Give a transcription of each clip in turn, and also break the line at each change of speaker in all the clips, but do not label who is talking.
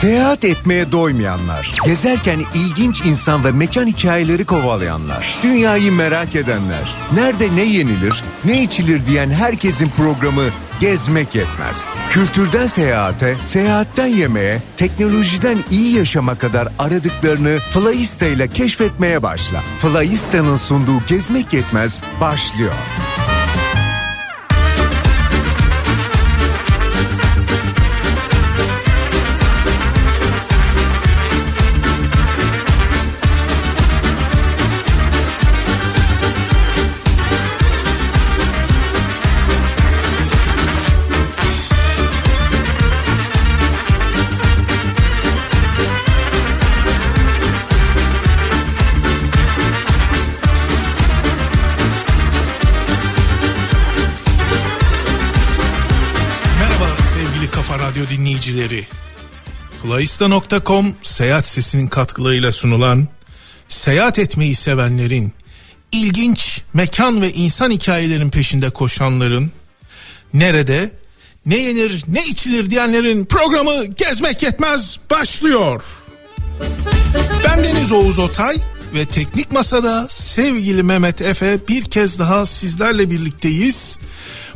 Seyahat etmeye doymayanlar, gezerken ilginç insan ve mekan hikayeleri kovalayanlar, dünyayı merak edenler, nerede ne yenilir, ne içilir diyen herkesin programı Gezmek Yetmez. Kültürden seyahate, seyahatten yemeğe, teknolojiden iyi yaşama kadar aradıklarını Flyista ile keşfetmeye başla. Flyista'nın sunduğu Gezmek Yetmez başlıyor.
Dinleyicileri. Flyista.com seyahat sesinin katkılarıyla sunulan seyahat etmeyi sevenlerin, ilginç mekan ve insan hikayelerin peşinde koşanların, nerede, ne yenir, ne içilir diyenlerin programı Gezmek Yetmez başlıyor. Ben Deniz Oğuz Otay ve Teknik Masa'da sevgili Mehmet Efe bir kez daha sizlerle birlikteyiz.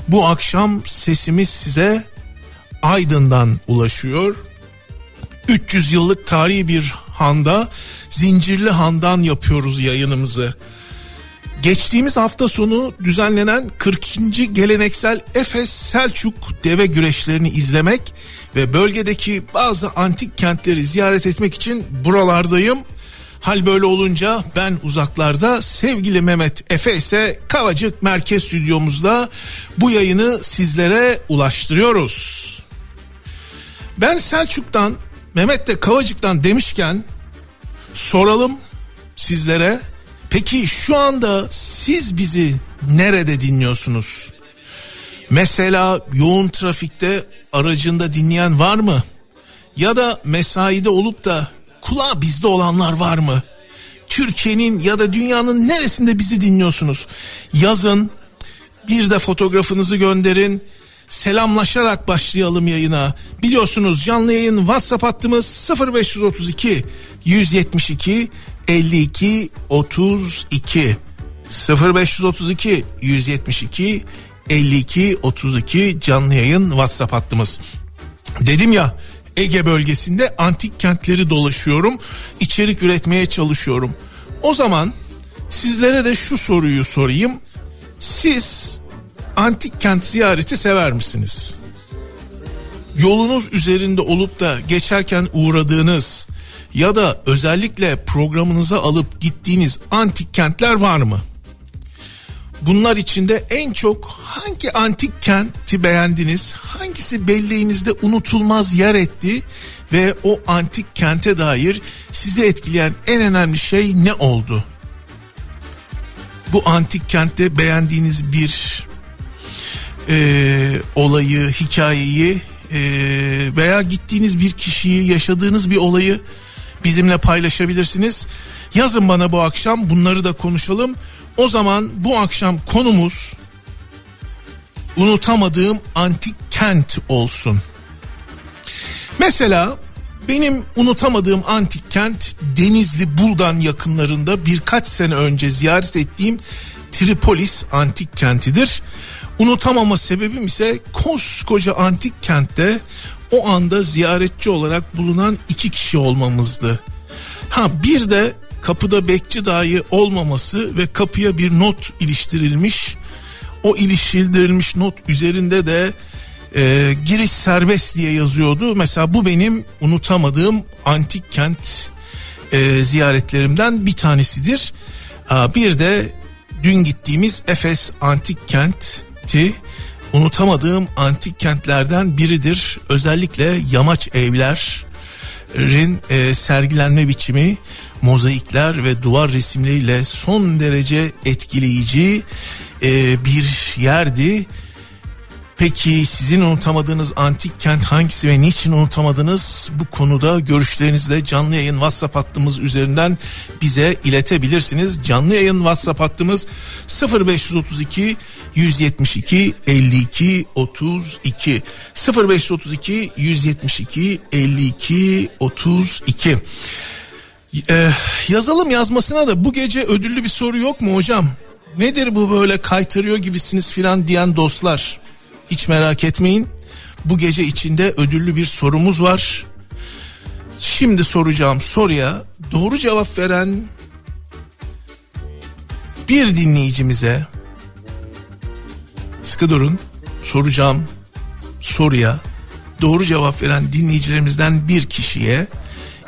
Bu akşam sesimiz size Aydın'dan ulaşıyor. 300 yıllık tarihi bir handa Zincirli Han'dan yapıyoruz yayınımızı. Geçtiğimiz hafta sonu düzenlenen 42. geleneksel Efes Selçuk deve güreşlerini izlemek ve bölgedeki bazı antik kentleri ziyaret etmek için buralardayım. Hal böyle olunca ben uzaklarda sevgili Mehmet Efe ise Kavacık Merkez Stüdyomuzda bu yayını sizlere ulaştırıyoruz. Ben Selçuk'tan Mehmet de Kavacık'tan demişken soralım sizlere. Peki şu anda siz bizi nerede dinliyorsunuz? Mesela yoğun trafikte aracında dinleyen var mı? Ya da mesaide olup da kulağı bizde olanlar var mı? Türkiye'nin ya da dünyanın neresinde bizi dinliyorsunuz? Yazın bir de fotoğrafınızı gönderin selamlaşarak başlayalım yayına. Biliyorsunuz canlı yayın WhatsApp hattımız 0532 172 52 32 0532 172 52 32 canlı yayın WhatsApp hattımız. Dedim ya Ege bölgesinde antik kentleri dolaşıyorum. içerik üretmeye çalışıyorum. O zaman sizlere de şu soruyu sorayım. Siz antik kent ziyareti sever misiniz? Yolunuz üzerinde olup da geçerken uğradığınız ya da özellikle programınıza alıp gittiğiniz antik kentler var mı? Bunlar içinde en çok hangi antik kenti beğendiniz? Hangisi belleğinizde unutulmaz yer etti ve o antik kente dair sizi etkileyen en önemli şey ne oldu? Bu antik kentte beğendiğiniz bir e, olayı, hikayeyi e, veya gittiğiniz bir kişiyi, yaşadığınız bir olayı bizimle paylaşabilirsiniz. Yazın bana bu akşam bunları da konuşalım. O zaman bu akşam konumuz unutamadığım antik kent olsun. Mesela benim unutamadığım antik kent Denizli Buldan yakınlarında birkaç sene önce ziyaret ettiğim Tripolis antik kentidir. Unutamama sebebim ise koskoca antik kentte o anda ziyaretçi olarak bulunan iki kişi olmamızdı. Ha bir de kapıda bekçi dahi olmaması ve kapıya bir not iliştirilmiş. O iliştirilmiş not üzerinde de e, giriş serbest diye yazıyordu. Mesela bu benim unutamadığım antik kent e, ziyaretlerimden bir tanesidir. Bir de dün gittiğimiz Efes antik kent kenti unutamadığım antik kentlerden biridir. Özellikle yamaç evlerin e, sergilenme biçimi, mozaikler ve duvar resimleriyle son derece etkileyici e, bir yerdi. Peki sizin unutamadığınız antik kent hangisi ve niçin unutamadınız? Bu konuda görüşlerinizi de canlı yayın WhatsApp hattımız üzerinden bize iletebilirsiniz. Canlı yayın WhatsApp hattımız 0532 172 52 32 0532 172 52 32 ee, yazalım yazmasına da bu gece ödüllü bir soru yok mu hocam? Nedir bu böyle kaytırıyor gibisiniz filan diyen dostlar? Hiç merak etmeyin. Bu gece içinde ödüllü bir sorumuz var. Şimdi soracağım soruya doğru cevap veren bir dinleyicimize sıkı durun soracağım soruya doğru cevap veren dinleyicilerimizden bir kişiye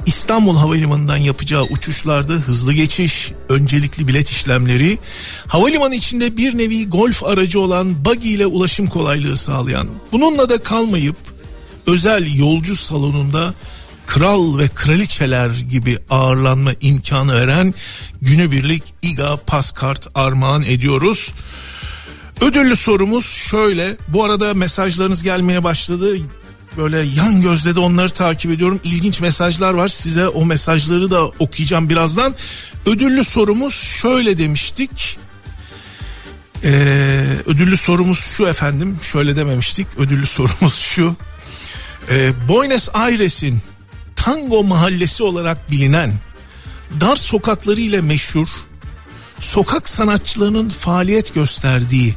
İstanbul Havalimanı'ndan yapacağı uçuşlarda hızlı geçiş, öncelikli bilet işlemleri, havalimanı içinde bir nevi golf aracı olan buggy ile ulaşım kolaylığı sağlayan, bununla da kalmayıp özel yolcu salonunda kral ve kraliçeler gibi ağırlanma imkanı veren günübirlik İGA Paskart armağan ediyoruz. Ödüllü sorumuz şöyle. Bu arada mesajlarınız gelmeye başladı böyle yan gözle de onları takip ediyorum. İlginç mesajlar var. Size o mesajları da okuyacağım birazdan. Ödüllü sorumuz şöyle demiştik. Ee, ödüllü sorumuz şu efendim. Şöyle dememiştik. Ödüllü sorumuz şu. Ee, Buenos Aires'in Tango Mahallesi olarak bilinen dar sokakları ile meşhur sokak sanatçılarının faaliyet gösterdiği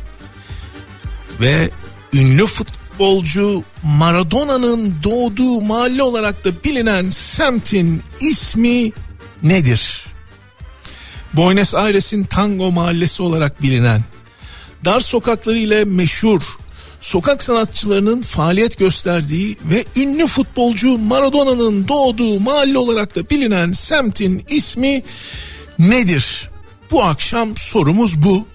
ve ünlü fut futbolcu Maradona'nın doğduğu mahalle olarak da bilinen semtin ismi nedir? Buenos Aires'in Tango Mahallesi olarak bilinen, dar sokakları ile meşhur, sokak sanatçılarının faaliyet gösterdiği ve ünlü futbolcu Maradona'nın doğduğu mahalle olarak da bilinen semtin ismi nedir? Bu akşam sorumuz bu.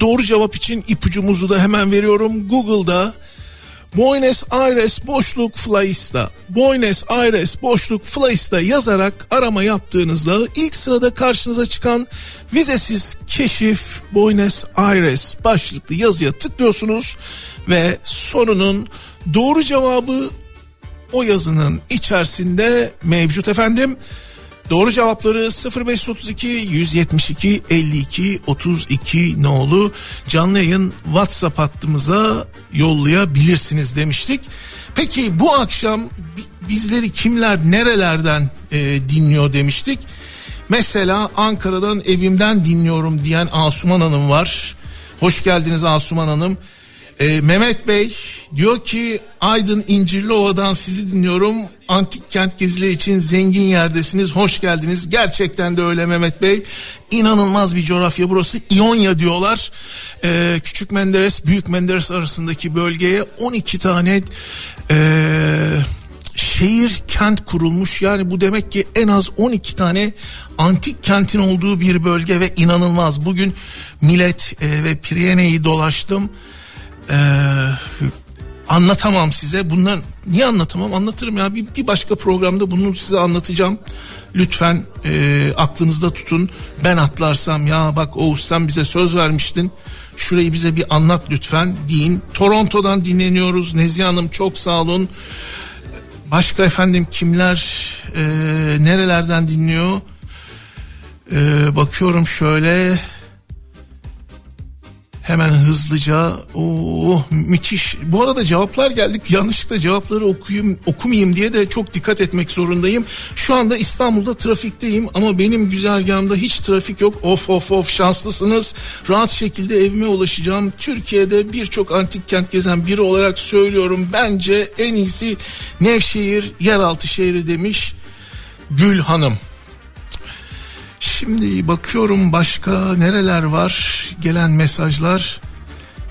Doğru cevap için ipucumuzu da hemen veriyorum. Google'da Buenos Aires boşluk Flyista, Buenos Aires boşluk Flyista yazarak arama yaptığınızda ilk sırada karşınıza çıkan vizesiz keşif Buenos Aires başlıklı yazıya tıklıyorsunuz ve sorunun doğru cevabı o yazının içerisinde mevcut efendim. Doğru cevapları 0532 172 52 32 nolu canlı yayın WhatsApp hattımıza yollayabilirsiniz demiştik. Peki bu akşam bizleri kimler nerelerden e, dinliyor demiştik. Mesela Ankara'dan evimden dinliyorum diyen Asuman Hanım var. Hoş geldiniz Asuman Hanım. E, Mehmet Bey diyor ki Aydın İncirliova'dan sizi dinliyorum. Antik kent gezileri için zengin yerdesiniz. Hoş geldiniz. Gerçekten de öyle Mehmet Bey. İnanılmaz bir coğrafya burası. İonya diyorlar. E, Küçük Menderes, Büyük Menderes arasındaki bölgeye 12 tane e, şehir kent kurulmuş. Yani bu demek ki en az 12 tane antik kentin olduğu bir bölge ve inanılmaz. Bugün Milet e, ve Priyene'yi dolaştım e, anlatamam size. Bunlar niye anlatamam? Anlatırım ya. Bir, bir başka programda bunu size anlatacağım. Lütfen e, aklınızda tutun. Ben atlarsam ya bak Oğuz sen bize söz vermiştin. Şurayı bize bir anlat lütfen deyin. Toronto'dan dinleniyoruz. Nezihe Hanım çok sağ olun. Başka efendim kimler e, nerelerden dinliyor? E, bakıyorum şöyle. Hemen hızlıca oh müthiş. Bu arada cevaplar geldik. Yanlışlıkla cevapları okuyayım, okumayayım diye de çok dikkat etmek zorundayım. Şu anda İstanbul'da trafikteyim ama benim güzergahımda hiç trafik yok. Of of of şanslısınız. Rahat şekilde evime ulaşacağım. Türkiye'de birçok antik kent gezen biri olarak söylüyorum. Bence en iyisi Nevşehir yeraltı şehri demiş Gül Hanım. Şimdi bakıyorum başka nereler var gelen mesajlar.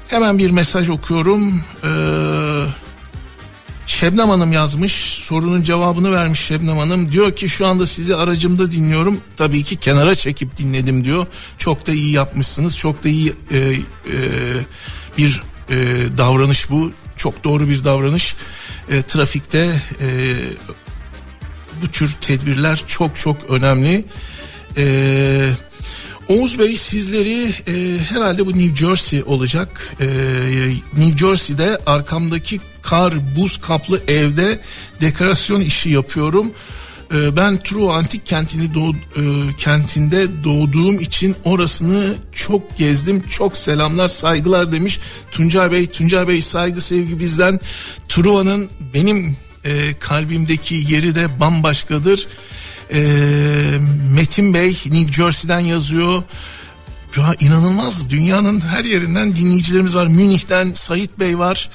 Hemen bir mesaj okuyorum. Ee, Şebnem Hanım yazmış. Sorunun cevabını vermiş Şebnem Hanım. Diyor ki şu anda sizi aracımda dinliyorum. Tabii ki kenara çekip dinledim diyor. Çok da iyi yapmışsınız. Çok da iyi e, e, bir e, davranış bu. Çok doğru bir davranış. E, trafikte e, bu tür tedbirler çok çok önemli. Ee, Oğuz Bey sizleri e, herhalde bu New Jersey olacak. E, New Jersey'de arkamdaki kar buz kaplı evde dekorasyon işi yapıyorum. E, ben True Antik kentini doğ, e, kentinde doğduğum için orasını çok gezdim. Çok selamlar saygılar demiş Tuncay Bey. Tuncay Bey saygı sevgi bizden. Trua'nın benim e, kalbimdeki yeri de bambaşkadır. E, Metin Bey New Jersey'den yazıyor. Ya inanılmaz dünyanın her yerinden dinleyicilerimiz var. Münih'ten Sait Bey var.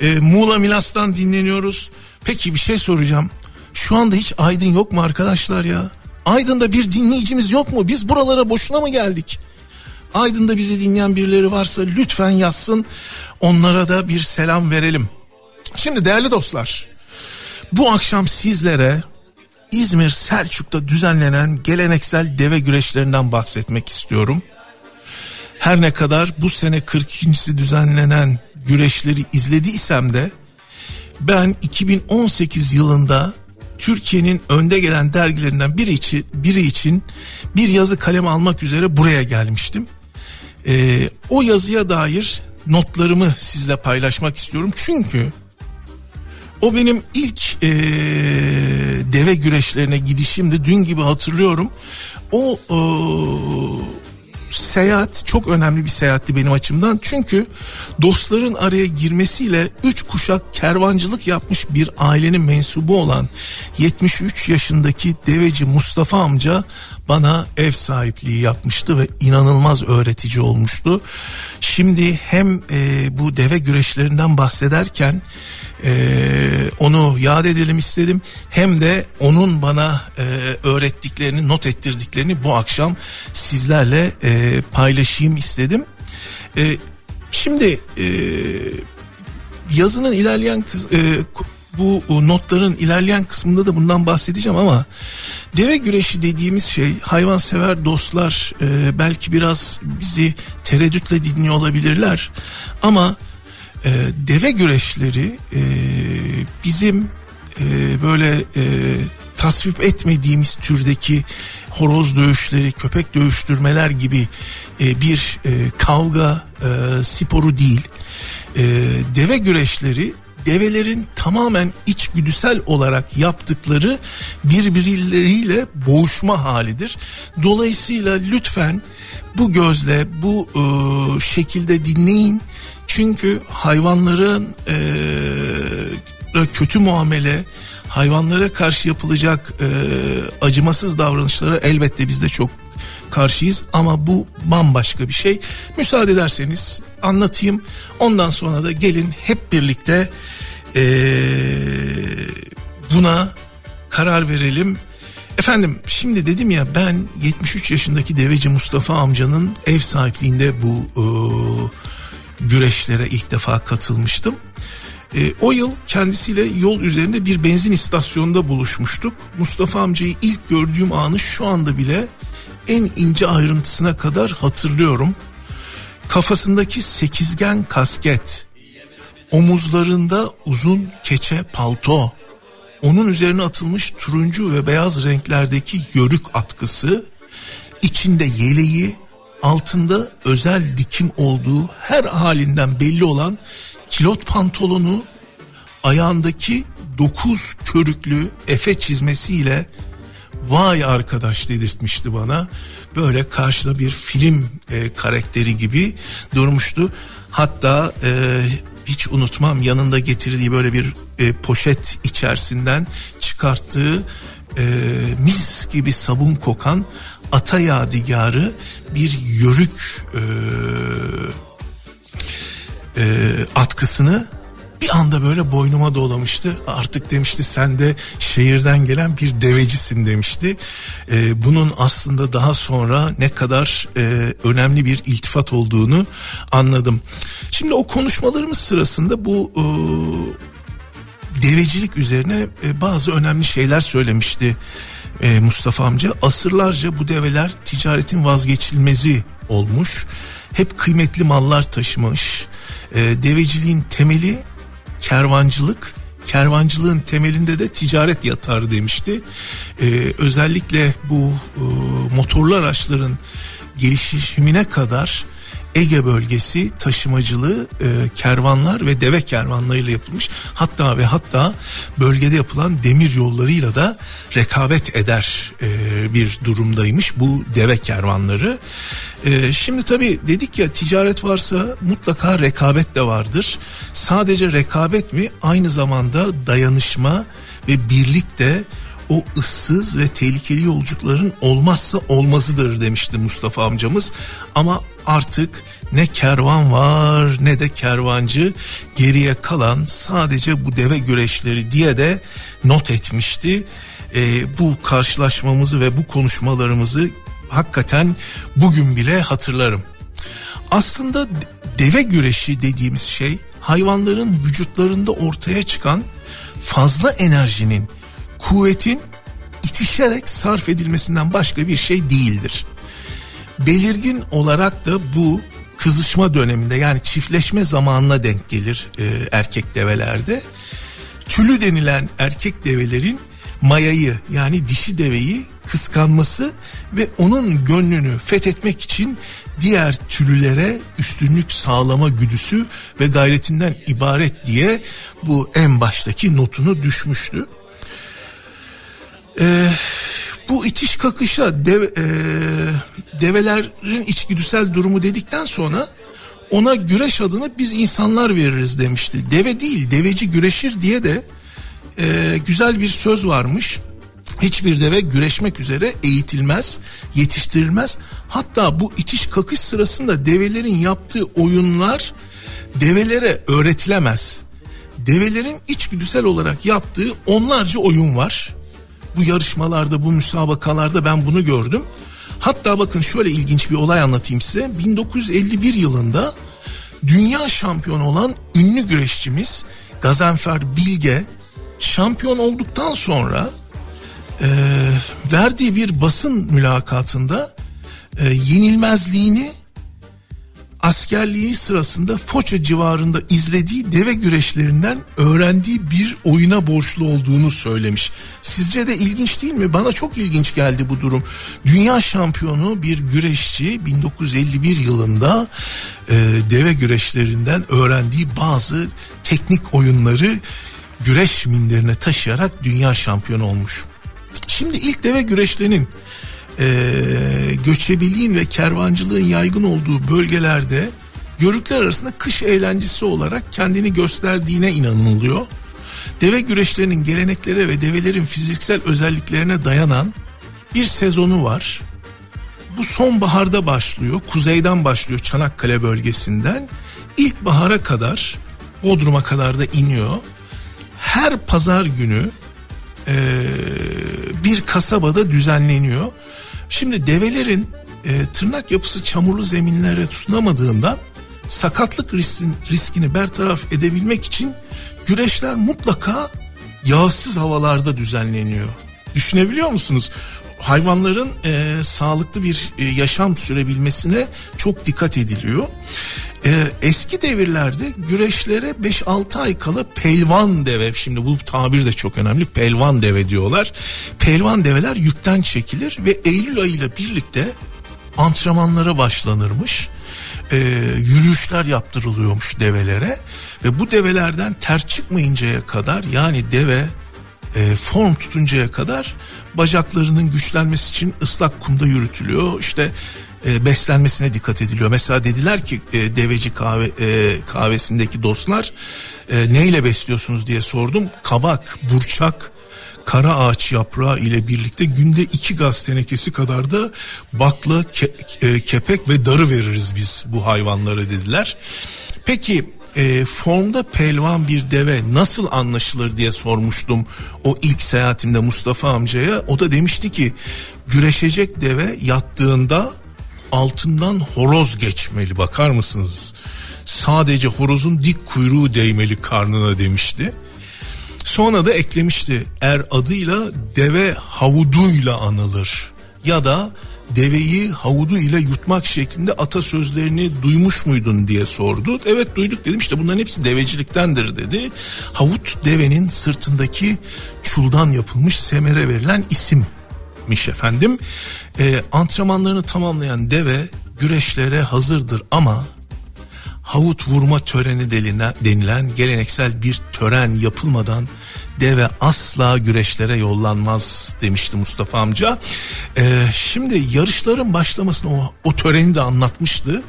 E, Muğla Milas'tan dinleniyoruz. Peki bir şey soracağım. Şu anda hiç Aydın yok mu arkadaşlar ya? Aydın'da bir dinleyicimiz yok mu? Biz buralara boşuna mı geldik? Aydın'da bizi dinleyen birileri varsa lütfen yazsın. Onlara da bir selam verelim. Şimdi değerli dostlar. Bu akşam sizlere İzmir Selçuk'ta düzenlenen geleneksel deve güreşlerinden bahsetmek istiyorum. Her ne kadar bu sene 42.si düzenlenen güreşleri izlediysem de ben 2018 yılında Türkiye'nin önde gelen dergilerinden biri için, biri için bir yazı kalem almak üzere buraya gelmiştim. Ee, o yazıya dair notlarımı sizle paylaşmak istiyorum. Çünkü o benim ilk ee, deve güreşlerine gidişimdi. Dün gibi hatırlıyorum. O ee, seyahat çok önemli bir seyahatti benim açımdan. Çünkü dostların araya girmesiyle üç kuşak kervancılık yapmış bir ailenin mensubu olan 73 yaşındaki deveci Mustafa amca bana ev sahipliği yapmıştı ve inanılmaz öğretici olmuştu. Şimdi hem e, bu deve güreşlerinden bahsederken e, onu yad edelim istedim. Hem de onun bana e, öğrettiklerini, not ettirdiklerini bu akşam sizlerle e, paylaşayım istedim. E, şimdi e, yazının ilerleyen e, bu notların ilerleyen kısmında da bundan bahsedeceğim ama deve güreşi dediğimiz şey hayvansever dostlar e, belki biraz bizi tereddütle dinliyor olabilirler ama e, deve güreşleri e, bizim e, böyle e, tasvip etmediğimiz türdeki horoz dövüşleri, köpek dövüştürmeler gibi e, bir e, kavga e, sporu değil. E, deve güreşleri develerin tamamen içgüdüsel olarak yaptıkları birbirleriyle boğuşma halidir. Dolayısıyla lütfen bu gözle bu e, şekilde dinleyin çünkü hayvanların e, kötü muamele, hayvanlara karşı yapılacak e, acımasız davranışlara elbette biz de çok karşıyız ama bu bambaşka bir şey. Müsaade ederseniz anlatayım. Ondan sonra da gelin hep birlikte e, buna karar verelim. Efendim şimdi dedim ya ben 73 yaşındaki deveci Mustafa amcanın ev sahipliğinde bu e, güreşlere ilk defa katılmıştım. E, o yıl kendisiyle yol üzerinde bir benzin istasyonunda buluşmuştuk. Mustafa amcayı ilk gördüğüm anı şu anda bile en ince ayrıntısına kadar hatırlıyorum. Kafasındaki sekizgen kasket, omuzlarında uzun keçe palto, onun üzerine atılmış turuncu ve beyaz renklerdeki yörük atkısı, içinde yeleği, altında özel dikim olduğu her halinden belli olan kilot pantolonu, ayağındaki dokuz körüklü efe çizmesiyle vay arkadaş dedirtmişti bana. Böyle karşıda bir film e, karakteri gibi durmuştu. Hatta e, hiç unutmam yanında getirdiği böyle bir e, poşet içerisinden çıkarttığı e, mis gibi sabun kokan ata yadigarı bir yörük e, e, atkısını bir anda böyle boynuma dolamıştı. Artık demişti sen de şehirden gelen bir devecisin demişti. E, bunun aslında daha sonra ne kadar e, önemli bir iltifat olduğunu anladım. Şimdi o konuşmalarımız sırasında bu e, devecilik üzerine e, bazı önemli şeyler söylemişti e, Mustafa amca. Asırlarca bu develer ticaretin vazgeçilmezi olmuş. Hep kıymetli mallar taşımış. E, deveciliğin temeli kervancılık. Kervancılığın temelinde de ticaret yatar demişti. E, özellikle bu e, motorlu araçların gelişimine kadar Ege bölgesi taşımacılığı e, kervanlar ve deve kervanlarıyla yapılmış. Hatta ve hatta bölgede yapılan demir yollarıyla da rekabet eder e, bir durumdaymış bu deve kervanları. E, şimdi tabii dedik ya ticaret varsa mutlaka rekabet de vardır. Sadece rekabet mi aynı zamanda dayanışma ve birlik de o ıssız ve tehlikeli yolculukların olmazsa olmazıdır demişti Mustafa amcamız. Ama artık ne kervan var ne de kervancı geriye kalan sadece bu deve güreşleri diye de not etmişti. Ee, bu karşılaşmamızı ve bu konuşmalarımızı hakikaten bugün bile hatırlarım. Aslında deve güreşi dediğimiz şey hayvanların vücutlarında ortaya çıkan fazla enerjinin kuvvetin itişerek sarf edilmesinden başka bir şey değildir. Belirgin olarak da bu kızışma döneminde yani çiftleşme zamanına denk gelir e, erkek develerde. Tülü denilen erkek develerin mayayı yani dişi deveyi kıskanması ve onun gönlünü fethetmek için diğer türlere üstünlük sağlama güdüsü ve gayretinden ibaret diye bu en baştaki notunu düşmüştü. Ee, bu itiş kakışa dev, e, develerin içgüdüsel durumu dedikten sonra ona güreş adını biz insanlar veririz demişti. Deve değil deveci güreşir diye de e, güzel bir söz varmış. Hiçbir deve güreşmek üzere eğitilmez, yetiştirilmez. Hatta bu itiş kakış sırasında develerin yaptığı oyunlar develere öğretilemez. Develerin içgüdüsel olarak yaptığı onlarca oyun var bu yarışmalarda bu müsabakalarda ben bunu gördüm. Hatta bakın şöyle ilginç bir olay anlatayım size. 1951 yılında dünya şampiyonu olan ünlü güreşçimiz Gazanfer Bilge şampiyon olduktan sonra e, verdiği bir basın mülakatında e, yenilmezliğini askerliği sırasında Foça civarında izlediği deve güreşlerinden öğrendiği bir oyuna borçlu olduğunu söylemiş. Sizce de ilginç değil mi? Bana çok ilginç geldi bu durum. Dünya şampiyonu bir güreşçi 1951 yılında e, deve güreşlerinden öğrendiği bazı teknik oyunları güreş minderine taşıyarak dünya şampiyonu olmuş. Şimdi ilk deve güreşlerinin e, göçebiliğin ve kervancılığın yaygın olduğu bölgelerde yörükler arasında kış eğlencesi olarak kendini gösterdiğine inanılıyor. Deve güreşlerinin geleneklere ve develerin fiziksel özelliklerine dayanan bir sezonu var. Bu sonbaharda başlıyor, kuzeyden başlıyor Çanakkale bölgesinden. İlkbahara kadar, Bodrum'a kadar da iniyor. Her pazar günü e, bir kasabada düzenleniyor. Şimdi develerin e, tırnak yapısı çamurlu zeminlere tutunamadığından sakatlık riskin, riskini bertaraf edebilmek için güreşler mutlaka yağsız havalarda düzenleniyor. Düşünebiliyor musunuz? Hayvanların e, sağlıklı bir e, yaşam sürebilmesine çok dikkat ediliyor. E, eski devirlerde güreşlere 5-6 ay kala pelvan deve şimdi bu tabir de çok önemli pelvan deve diyorlar. Pelvan develer yükten çekilir ve Eylül ayıyla birlikte antrenmanlara başlanırmış. E, yürüyüşler yaptırılıyormuş develere ve bu develerden ter çıkmayıncaya kadar yani deve e, form tutuncaya kadar bacaklarının güçlenmesi için ıslak kumda yürütülüyor. İşte e, beslenmesine dikkat ediliyor. Mesela dediler ki e, deveci kahve e, kahvesindeki dostlar e, neyle besliyorsunuz diye sordum. Kabak, burçak, kara ağaç yaprağı ile birlikte günde iki gaz tenekesi kadar da bakla, ke, e, kepek ve darı veririz biz bu hayvanlara dediler. Peki e, formda pelvan bir deve nasıl anlaşılır diye sormuştum o ilk seyahatimde Mustafa amcaya. O da demişti ki güreşecek deve yattığında altından horoz geçmeli bakar mısınız? Sadece horozun dik kuyruğu değmeli karnına demişti. Sonra da eklemişti er adıyla deve havuduyla anılır ya da deveyi havudu ile yutmak şeklinde atasözlerini duymuş muydun diye sordu. Evet duyduk dedim işte bunların hepsi deveciliktendir dedi. Havut devenin sırtındaki çuldan yapılmış semere verilen isim miş efendim. E, antrenmanlarını tamamlayan deve güreşlere hazırdır ama havut vurma töreni denilen, denilen geleneksel bir tören yapılmadan deve asla güreşlere yollanmaz demişti Mustafa amca. Ee, şimdi yarışların başlamasını o, o töreni de anlatmıştı.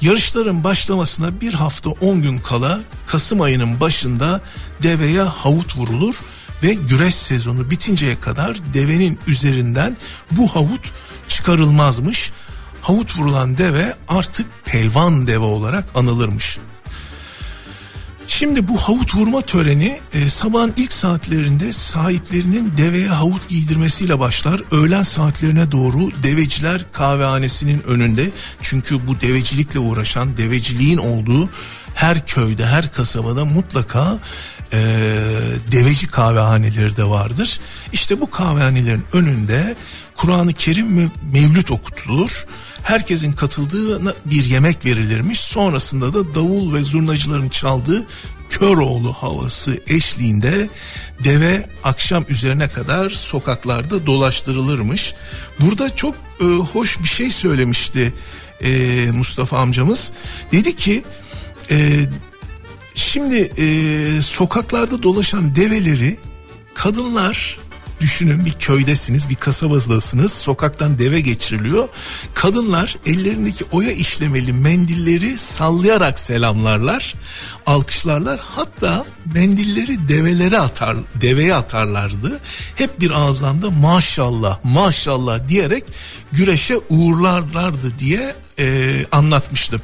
Yarışların başlamasına bir hafta 10 gün kala Kasım ayının başında deveye havut vurulur ve güreş sezonu bitinceye kadar devenin üzerinden bu havut çıkarılmazmış. Havut vurulan deve artık pelvan deve olarak anılırmış. Şimdi bu havut vurma töreni e, sabahın ilk saatlerinde sahiplerinin deveye havut giydirmesiyle başlar. Öğlen saatlerine doğru deveciler kahvehanesinin önünde çünkü bu devecilikle uğraşan deveciliğin olduğu her köyde her kasabada mutlaka e, deveci kahvehaneleri de vardır. İşte bu kahvehanelerin önünde Kur'an-ı Kerim ve Mevlüt okutulur. Herkesin katıldığı bir yemek verilirmiş. Sonrasında da davul ve zurnacıların çaldığı Köroğlu havası eşliğinde deve akşam üzerine kadar sokaklarda dolaştırılırmış. Burada çok e, hoş bir şey söylemişti e, Mustafa amcamız. Dedi ki e, şimdi e, sokaklarda dolaşan develeri kadınlar Düşünün bir köydesiniz, bir kasabadasınız. Sokaktan deve geçiriliyor. Kadınlar ellerindeki oya işlemeli mendilleri sallayarak selamlarlar, alkışlarlar. Hatta mendilleri develere atar, deveye atarlardı. Hep bir ağızdan da maşallah, maşallah diyerek güreşe uğurlarlardı diye e, anlatmıştım.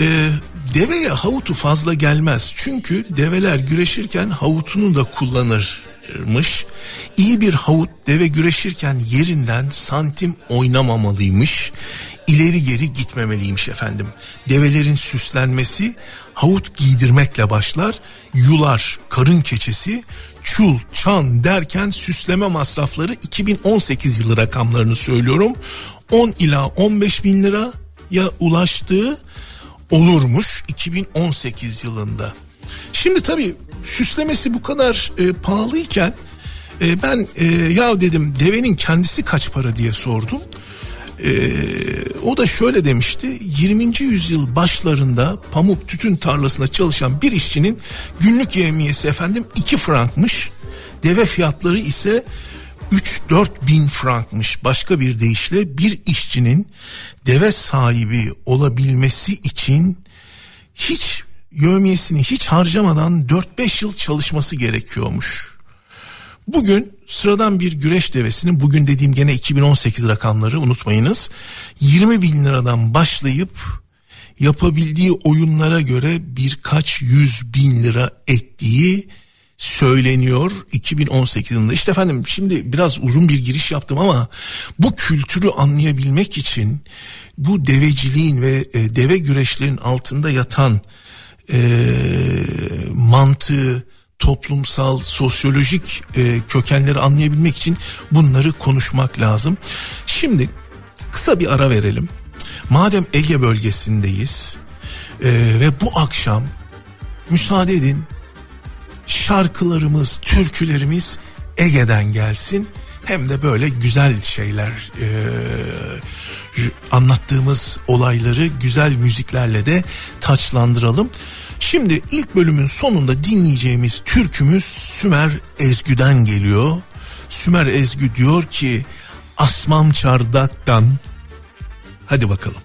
E, deveye havutu fazla gelmez. Çünkü develer güreşirken havutunu da kullanır mış. İyi bir havut deve güreşirken yerinden santim oynamamalıymış. İleri geri gitmemeliymiş efendim. Develerin süslenmesi havut giydirmekle başlar. Yular, karın keçesi, çul, çan derken süsleme masrafları 2018 yılı rakamlarını söylüyorum. 10 ila 15 bin lira ya ulaştığı olurmuş 2018 yılında. Şimdi tabii süslemesi bu kadar e, pahalıyken e, ben e, ya dedim devenin kendisi kaç para diye sordum. E, o da şöyle demişti 20. yüzyıl başlarında pamuk tütün tarlasında çalışan bir işçinin günlük yemiyesi efendim 2 frankmış. Deve fiyatları ise 3-4 bin frankmış. Başka bir deyişle bir işçinin deve sahibi olabilmesi için hiç yövmiyesini hiç harcamadan 4-5 yıl çalışması gerekiyormuş. Bugün sıradan bir güreş devesinin bugün dediğim gene 2018 rakamları unutmayınız 20 bin liradan başlayıp yapabildiği oyunlara göre birkaç yüz bin lira ettiği söyleniyor 2018 yılında. İşte efendim şimdi biraz uzun bir giriş yaptım ama bu kültürü anlayabilmek için bu deveciliğin ve e, deve güreşlerin altında yatan e, mantığı, toplumsal, sosyolojik e, kökenleri anlayabilmek için bunları konuşmak lazım. Şimdi kısa bir ara verelim. Madem Ege bölgesindeyiz e, ve bu akşam müsaade edin şarkılarımız, türkülerimiz Ege'den gelsin. Hem de böyle güzel şeyler e, anlattığımız olayları güzel müziklerle de taçlandıralım. Şimdi ilk bölümün sonunda dinleyeceğimiz türkümüz Sümer Ezgü'den geliyor. Sümer Ezgü diyor ki Asmam Çardak'tan hadi bakalım.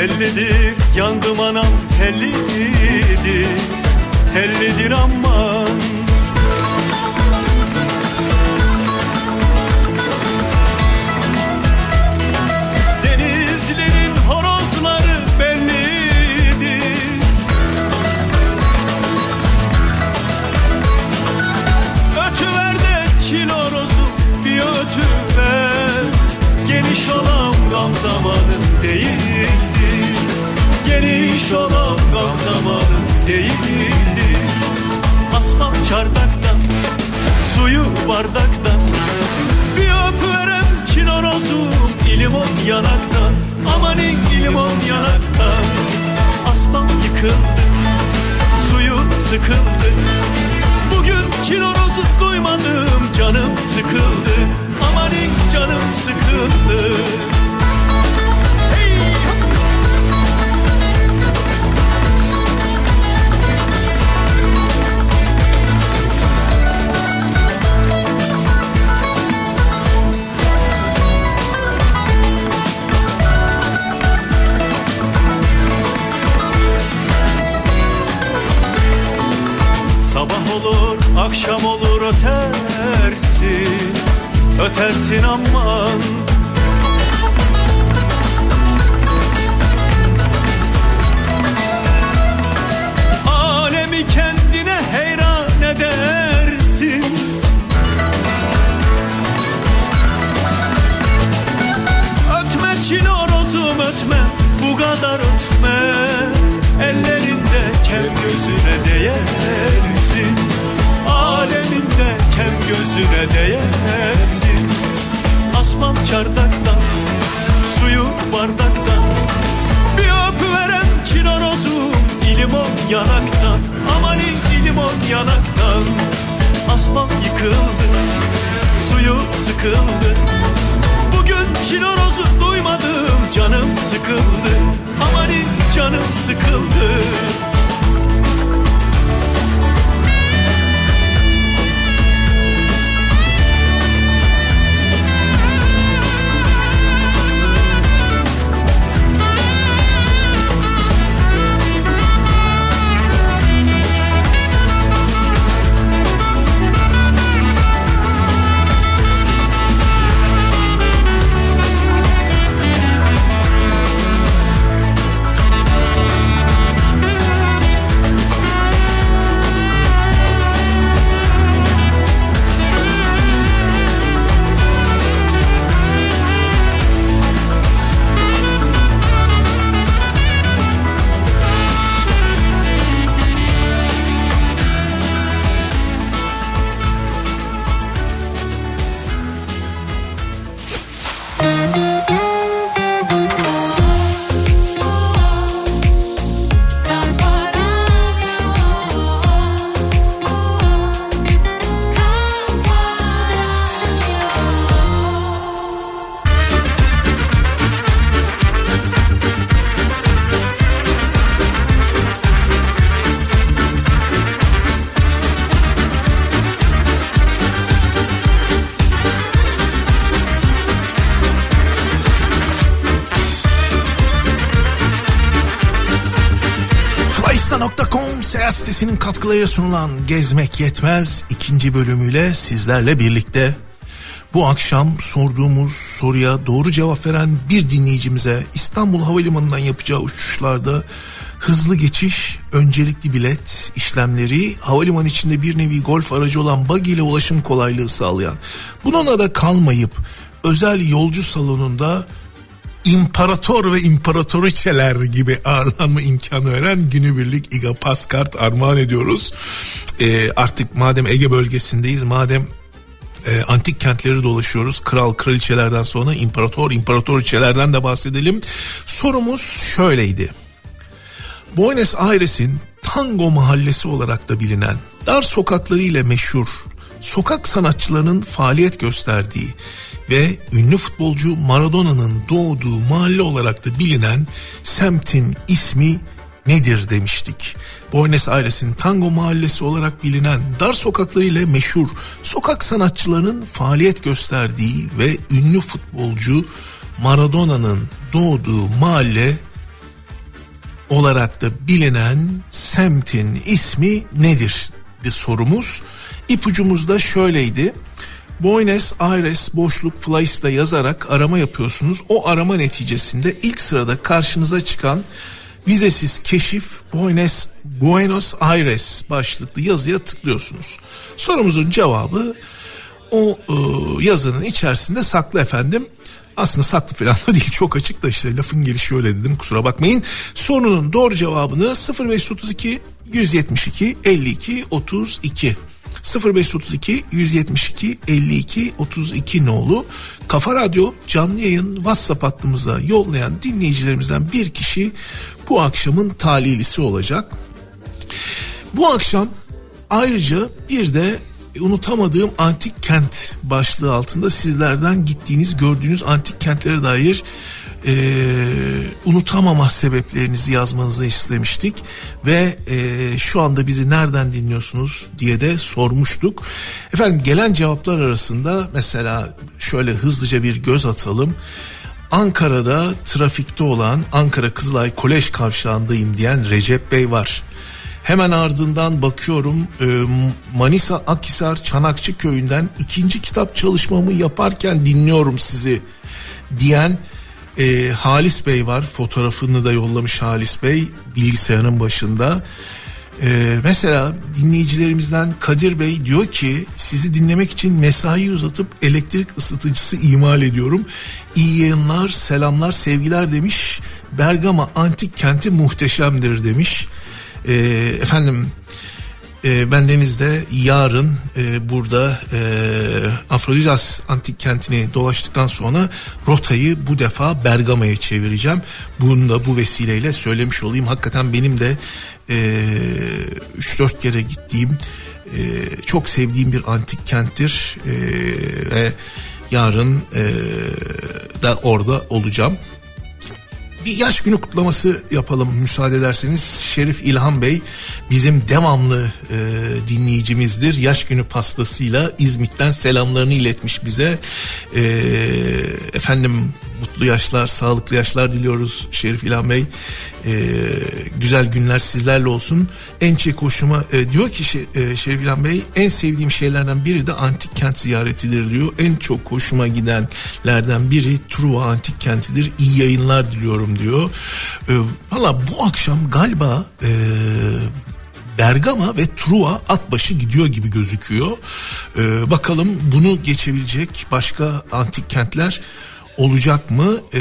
Tellidir yandım anam tellidir tellidir aman bardaktan Bir öpüverem çil horozum İlimon yanaktan Amanin ilimon yanaktan Asfalt yıkıldı Suyu sıkıldı Bugün çil horozu duymadım Canım sıkıldı. Amanin canım sıkıldı akşam olur ötersin Ötersin aman. Alemi kendine heyran edersin. Ötme çil horozum ötme bu kadar ötme. Ellerinde kem gözüne değersin gözüne değersin Asmam çardaktan suyu bardaktan. Bir öpüverem çil horozum ilimon yanaktan. Amanin ilimon yanaktan. Asmam yıkıldı suyu sıkıldı. Bugün çilorozu duymadım canım sıkıldı. Amanin canım sıkıldı
katkılarıyla sunulan Gezmek Yetmez ikinci bölümüyle sizlerle birlikte. Bu akşam sorduğumuz soruya doğru cevap veren bir dinleyicimize İstanbul Havalimanı'ndan yapacağı uçuşlarda hızlı geçiş, öncelikli bilet işlemleri, havalimanı içinde bir nevi golf aracı olan buggy ile ulaşım kolaylığı sağlayan, bununla da kalmayıp özel yolcu salonunda imparator ve imparatoriçeler gibi ağırlanma imkanı veren günübirlik İGA Paskart armağan ediyoruz. Ee, artık madem Ege bölgesindeyiz, madem e, antik kentleri dolaşıyoruz. Kral kraliçelerden sonra imparator imparatoriçelerden de bahsedelim. Sorumuz şöyleydi. Buenos Aires'in Tango Mahallesi olarak da bilinen dar sokaklarıyla meşhur sokak sanatçılarının faaliyet gösterdiği ve ünlü futbolcu Maradona'nın doğduğu mahalle olarak da bilinen semtin ismi nedir demiştik. Buenos Aires'in Tango Mahallesi olarak bilinen dar sokaklarıyla meşhur sokak sanatçılarının faaliyet gösterdiği ve ünlü futbolcu Maradona'nın doğduğu mahalle olarak da bilinen semtin ismi nedir? Sorumuz. İpucumuz da şöyleydi. Buenos Aires boşluk Fly'da yazarak arama yapıyorsunuz. O arama neticesinde ilk sırada karşınıza çıkan vizesiz keşif Buenos, Buenos Aires başlıklı yazıya tıklıyorsunuz. Sorumuzun cevabı o e, yazının içerisinde saklı efendim. Aslında saklı falan da değil çok açık da işte lafın gelişi öyle dedim kusura bakmayın. Sorunun doğru cevabını 0532 172 52 32 0532 172 52 32 nolu Kafa Radyo canlı yayın WhatsApp hattımıza yollayan dinleyicilerimizden bir kişi bu akşamın talihlisi olacak. Bu akşam ayrıca bir de unutamadığım antik kent başlığı altında sizlerden gittiğiniz gördüğünüz antik kentlere dair e, unutamama sebeplerinizi yazmanızı istemiştik ve e, şu anda bizi nereden dinliyorsunuz diye de sormuştuk. Efendim gelen cevaplar arasında mesela şöyle hızlıca bir göz atalım. Ankara'da trafikte olan Ankara Kızılay Kolej Kavşağı'ndayım diyen Recep Bey var. Hemen ardından bakıyorum e, Manisa Akhisar Çanakçı köyünden ikinci kitap çalışmamı yaparken dinliyorum sizi diyen e, Halis Bey var. Fotoğrafını da yollamış Halis Bey bilgisayarın başında. Ee, mesela dinleyicilerimizden Kadir Bey diyor ki sizi dinlemek için mesai uzatıp elektrik ısıtıcısı imal ediyorum. İyi yayınlar, selamlar, sevgiler demiş. Bergama antik kenti muhteşemdir demiş. Ee, efendim e, bendeniz de yarın e, burada e, Afrodizas antik kentini dolaştıktan sonra rotayı bu defa Bergama'ya çevireceğim. Bunu da bu vesileyle söylemiş olayım. Hakikaten benim de e, 3-4 kere gittiğim e, çok sevdiğim bir antik kenttir e, ve yarın e, da orada olacağım bir yaş günü kutlaması yapalım müsaade ederseniz. Şerif İlhan Bey bizim devamlı e, dinleyicimizdir. Yaş günü pastasıyla İzmit'ten selamlarını iletmiş bize. E, efendim mutlu yaşlar, sağlıklı yaşlar diliyoruz Şerif İlhan Bey. E, güzel günler sizlerle olsun. En çok hoşuma e, diyor ki e, Şerif İlhan Bey en sevdiğim şeylerden biri de antik kent ziyaretidir diyor. En çok hoşuma gidenlerden biri Truva antik kentidir. İyi yayınlar diliyorum diyor. E, Valla bu akşam galiba e, Bergama ve Truva at başı gidiyor gibi gözüküyor. Ee, bakalım bunu geçebilecek başka antik kentler olacak mı? Ee,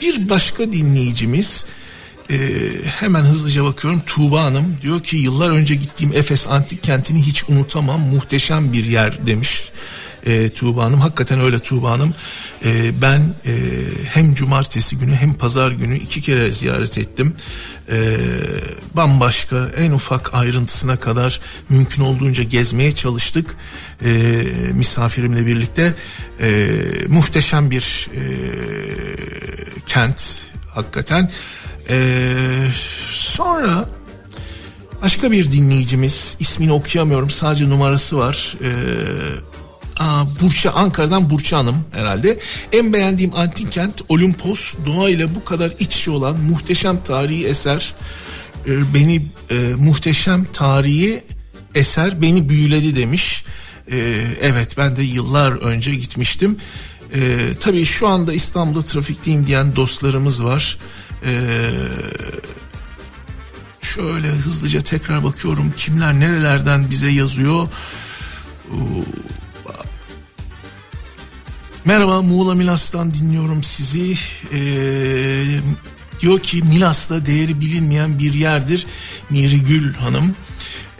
bir başka dinleyicimiz e, hemen hızlıca bakıyorum. Tuğba Hanım diyor ki yıllar önce gittiğim Efes antik kentini hiç unutamam. Muhteşem bir yer. demiş e, Tuğba Hanım. Hakikaten öyle Tuğba Hanım. E, ben e, hem cumartesi günü hem pazar günü iki kere ziyaret ettim. E, bambaşka en ufak ayrıntısına kadar mümkün olduğunca gezmeye çalıştık. E, misafirimle birlikte e, muhteşem bir e, kent hakikaten. E, sonra başka bir dinleyicimiz ismini okuyamıyorum sadece numarası var. E, Aa, Burça Ankara'dan Burça Hanım herhalde. En beğendiğim antik kent Olimpos. Doğa ile bu kadar iç içe olan muhteşem tarihi eser e, beni e, muhteşem tarihi eser beni büyüledi demiş. E, evet ben de yıllar önce gitmiştim. E, tabii şu anda İstanbul'da trafikteyim diyen dostlarımız var. E, şöyle hızlıca tekrar bakıyorum kimler nerelerden bize yazıyor. Merhaba Muğla Milas'tan dinliyorum sizi. Ee, diyor ki Milas'ta değeri bilinmeyen bir yerdir. Miri Gül Hanım.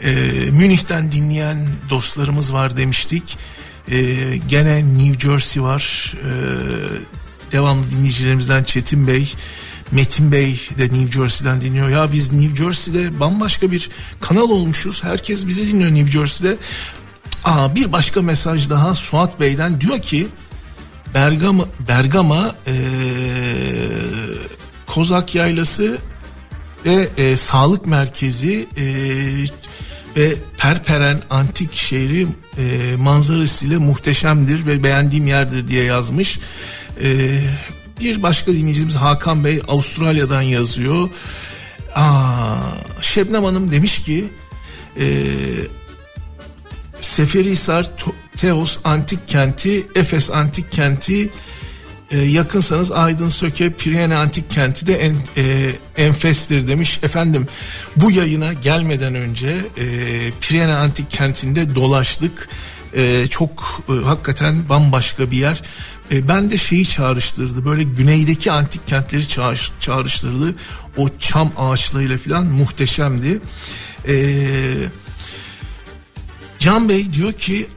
Ee, Münih'ten dinleyen dostlarımız var demiştik. Ee, gene New Jersey var. Ee, devamlı dinleyicilerimizden Çetin Bey. Metin Bey de New Jersey'den dinliyor. Ya biz New Jersey'de bambaşka bir kanal olmuşuz. Herkes bizi dinliyor New Jersey'de. Aa, bir başka mesaj daha Suat Bey'den diyor ki Bergama, Bergama e, Kozak Yaylası ve e, sağlık merkezi e, ve Perperen antik şehri e, manzarasıyla muhteşemdir ve beğendiğim yerdir diye yazmış. E, bir başka dinleyicimiz Hakan Bey Avustralya'dan yazıyor. Aa, Şebnem Hanım demiş ki e, Seferihisar Teos antik kenti, Efes antik kenti e, yakınsanız Aydın Söke Pirene Antik Kenti de en, e, enfestir demiş. Efendim bu yayına gelmeden önce e, Pirene Antik Kenti'nde dolaştık. E, çok e, hakikaten bambaşka bir yer. E, ben de şeyi çağrıştırdı böyle güneydeki antik kentleri çağrış, çağrıştırdı. O çam ağaçlarıyla falan muhteşemdi. Eee Can Bey diyor ki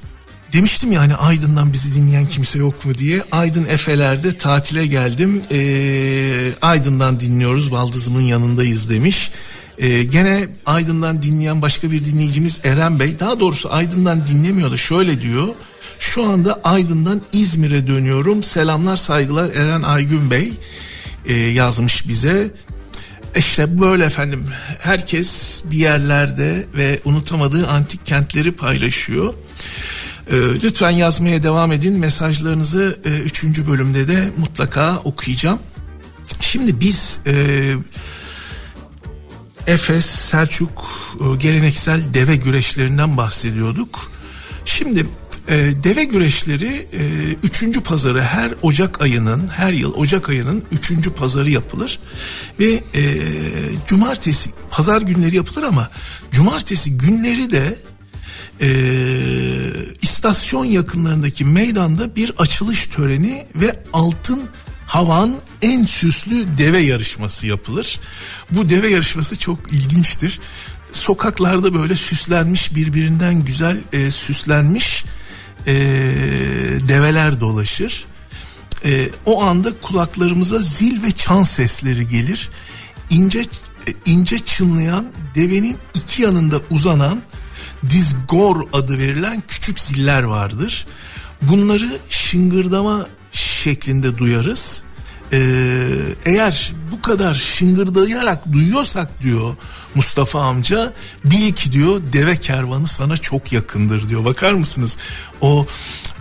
Demiştim yani Aydın'dan bizi dinleyen kimse yok mu diye. Aydın Efeler'de tatile geldim. Ee, Aydın'dan dinliyoruz. Baldızımın yanındayız demiş. Ee, gene Aydın'dan dinleyen başka bir dinleyicimiz Eren Bey. Daha doğrusu Aydın'dan dinlemiyor da şöyle diyor. Şu anda Aydın'dan İzmir'e dönüyorum. Selamlar saygılar Eren Aygün Bey ee, yazmış bize. İşte böyle efendim herkes bir yerlerde ve unutamadığı antik kentleri paylaşıyor. Ee, lütfen yazmaya devam edin. Mesajlarınızı e, üçüncü bölümde de mutlaka okuyacağım. Şimdi biz e, Efes, Selçuk e, geleneksel deve güreşlerinden bahsediyorduk. Şimdi e, deve güreşleri e, üçüncü pazarı her Ocak ayının her yıl Ocak ayının üçüncü pazarı yapılır ve e, cumartesi pazar günleri yapılır ama cumartesi günleri de e, istasyon yakınlarındaki meydanda bir açılış töreni ve altın havan en süslü deve yarışması yapılır. Bu deve yarışması çok ilginçtir. Sokaklarda böyle süslenmiş birbirinden güzel e, süslenmiş e, develer dolaşır. E, o anda kulaklarımıza zil ve çan sesleri gelir. İnce e, ince çınlayan devenin iki yanında uzanan dizgor adı verilen küçük ziller vardır. Bunları şıngırdama şeklinde duyarız. Ee, eğer bu kadar şıngırdayarak duyuyorsak diyor Mustafa amca bil ki diyor deve kervanı sana çok yakındır diyor. Bakar mısınız? O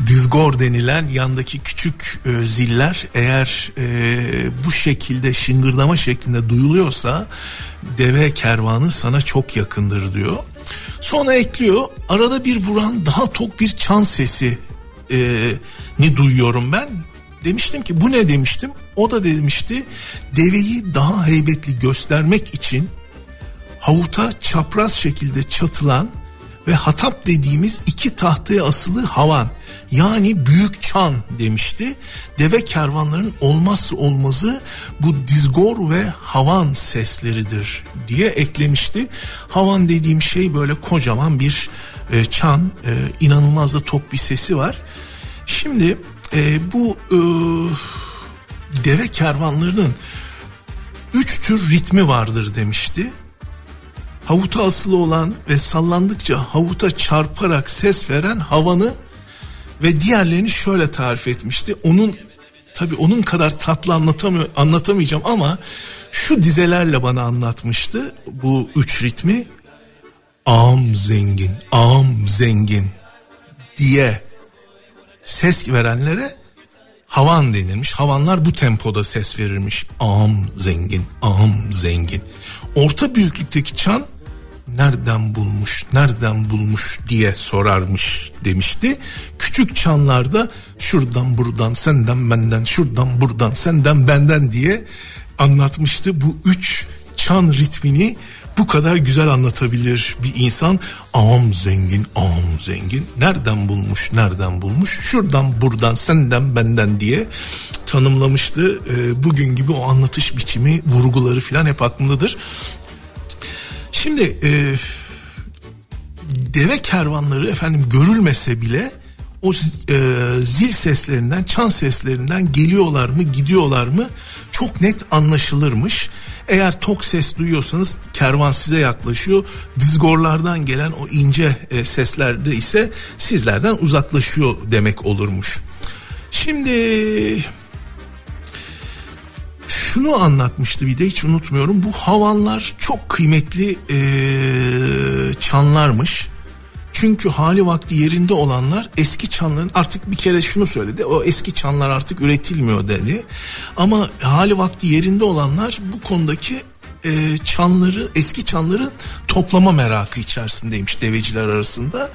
dizgor denilen yandaki küçük e, ziller eğer e, bu şekilde şıngırdama şeklinde duyuluyorsa deve kervanı sana çok yakındır diyor. Sonra ekliyor arada bir vuran daha tok bir çan sesi e, ni duyuyorum ben. Demiştim ki bu ne demiştim. O da demişti deveyi daha heybetli göstermek için havuta çapraz şekilde çatılan ve hatap dediğimiz iki tahtaya asılı havan yani büyük çan demişti. Deve kervanların olmazsa olmazı bu dizgor ve havan sesleridir diye eklemişti. Havan dediğim şey böyle kocaman bir e, çan e, inanılmaz da tok bir sesi var. Şimdi e, bu e, deve kervanlarının üç tür ritmi vardır demişti. Havuta asılı olan ve sallandıkça havuta çarparak ses veren havanı ve diğerlerini şöyle tarif etmişti. Onun tabi onun kadar tatlı anlatamıyor, anlatamayacağım ama şu dizelerle bana anlatmıştı bu üç ritmi. Am zengin, am zengin diye ses verenlere havan denilmiş. Havanlar bu tempoda ses verirmiş. Am zengin, am zengin. Orta büyüklükteki çan nereden bulmuş, nereden bulmuş diye sorarmış demişti. Küçük çanlarda şuradan buradan, senden benden, şuradan buradan, senden benden diye anlatmıştı. Bu üç çan ritmini bu kadar güzel anlatabilir bir insan. Am zengin, am zengin. Nereden bulmuş, nereden bulmuş? Şuradan, buradan, senden, benden diye tanımlamıştı. E, bugün gibi o anlatış biçimi, vurguları falan hep aklımdadır. Şimdi e, deve kervanları efendim görülmese bile o e, zil seslerinden, çan seslerinden geliyorlar mı, gidiyorlar mı çok net anlaşılırmış. Eğer tok ses duyuyorsanız kervan size yaklaşıyor. Dizgorlardan gelen o ince e, seslerde ise sizlerden uzaklaşıyor demek olurmuş. Şimdi şunu anlatmıştı bir de hiç unutmuyorum. Bu havanlar çok kıymetli e, çanlarmış. Çünkü hali vakti yerinde olanlar eski çanların artık bir kere şunu söyledi. O eski çanlar artık üretilmiyor dedi. Ama hali vakti yerinde olanlar bu konudaki e, çanları eski çanların toplama merakı içerisindeymiş deveciler arasında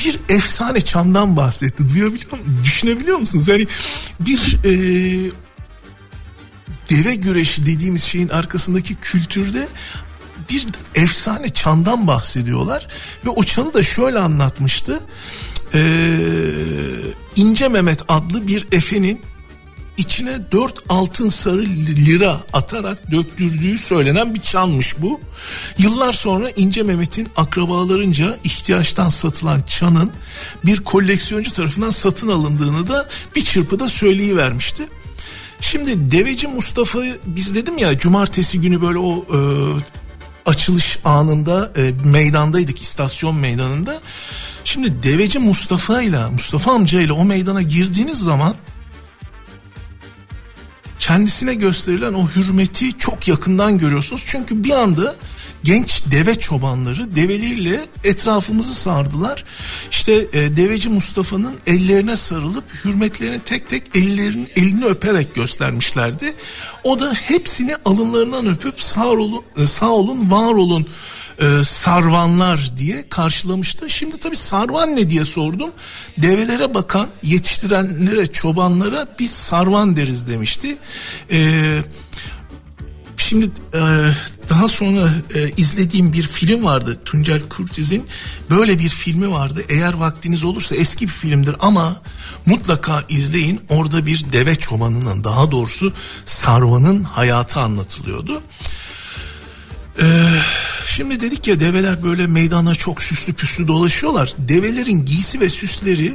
bir efsane çandan bahsetti. Duyabiliyor musunuz? Düşünebiliyor musunuz? Yani bir e, deve güreşi dediğimiz şeyin arkasındaki kültürde bir efsane çandan bahsediyorlar ve o çanı da şöyle anlatmıştı. Ee, İnce Mehmet adlı bir efenin içine dört altın sarı lira atarak döktürdüğü söylenen bir çanmış bu. Yıllar sonra İnce Mehmet'in akrabalarınca ihtiyaçtan satılan çanın bir koleksiyoncu tarafından satın alındığını da bir çırpıda söyleyivermişti. Şimdi Deveci Mustafa'yı biz dedim ya cumartesi günü böyle o e, açılış anında e, meydandaydık istasyon meydanında. Şimdi Deveci Mustafa ile Mustafa amca ile o meydana girdiğiniz zaman kendisine gösterilen o hürmeti çok yakından görüyorsunuz. Çünkü bir anda genç deve çobanları develeriyle etrafımızı sardılar. İşte e, deveci Mustafa'nın ellerine sarılıp hürmetlerini tek tek ellerin elini öperek göstermişlerdi. O da hepsini alınlarından öpüp sağ olun, e, sağ olun, var olun e, sarvanlar diye karşılamıştı. Şimdi tabii sarvan ne diye sordum. Develere bakan yetiştirenlere, çobanlara biz sarvan deriz demişti. Eee Şimdi e, daha sonra e, izlediğim bir film vardı Tuncel Kurtiz'in böyle bir filmi vardı eğer vaktiniz olursa eski bir filmdir ama mutlaka izleyin orada bir deve çobanının daha doğrusu sarvanın hayatı anlatılıyordu. Ee, şimdi dedik ya develer böyle meydana çok süslü püslü dolaşıyorlar. Develerin giysi ve süsleri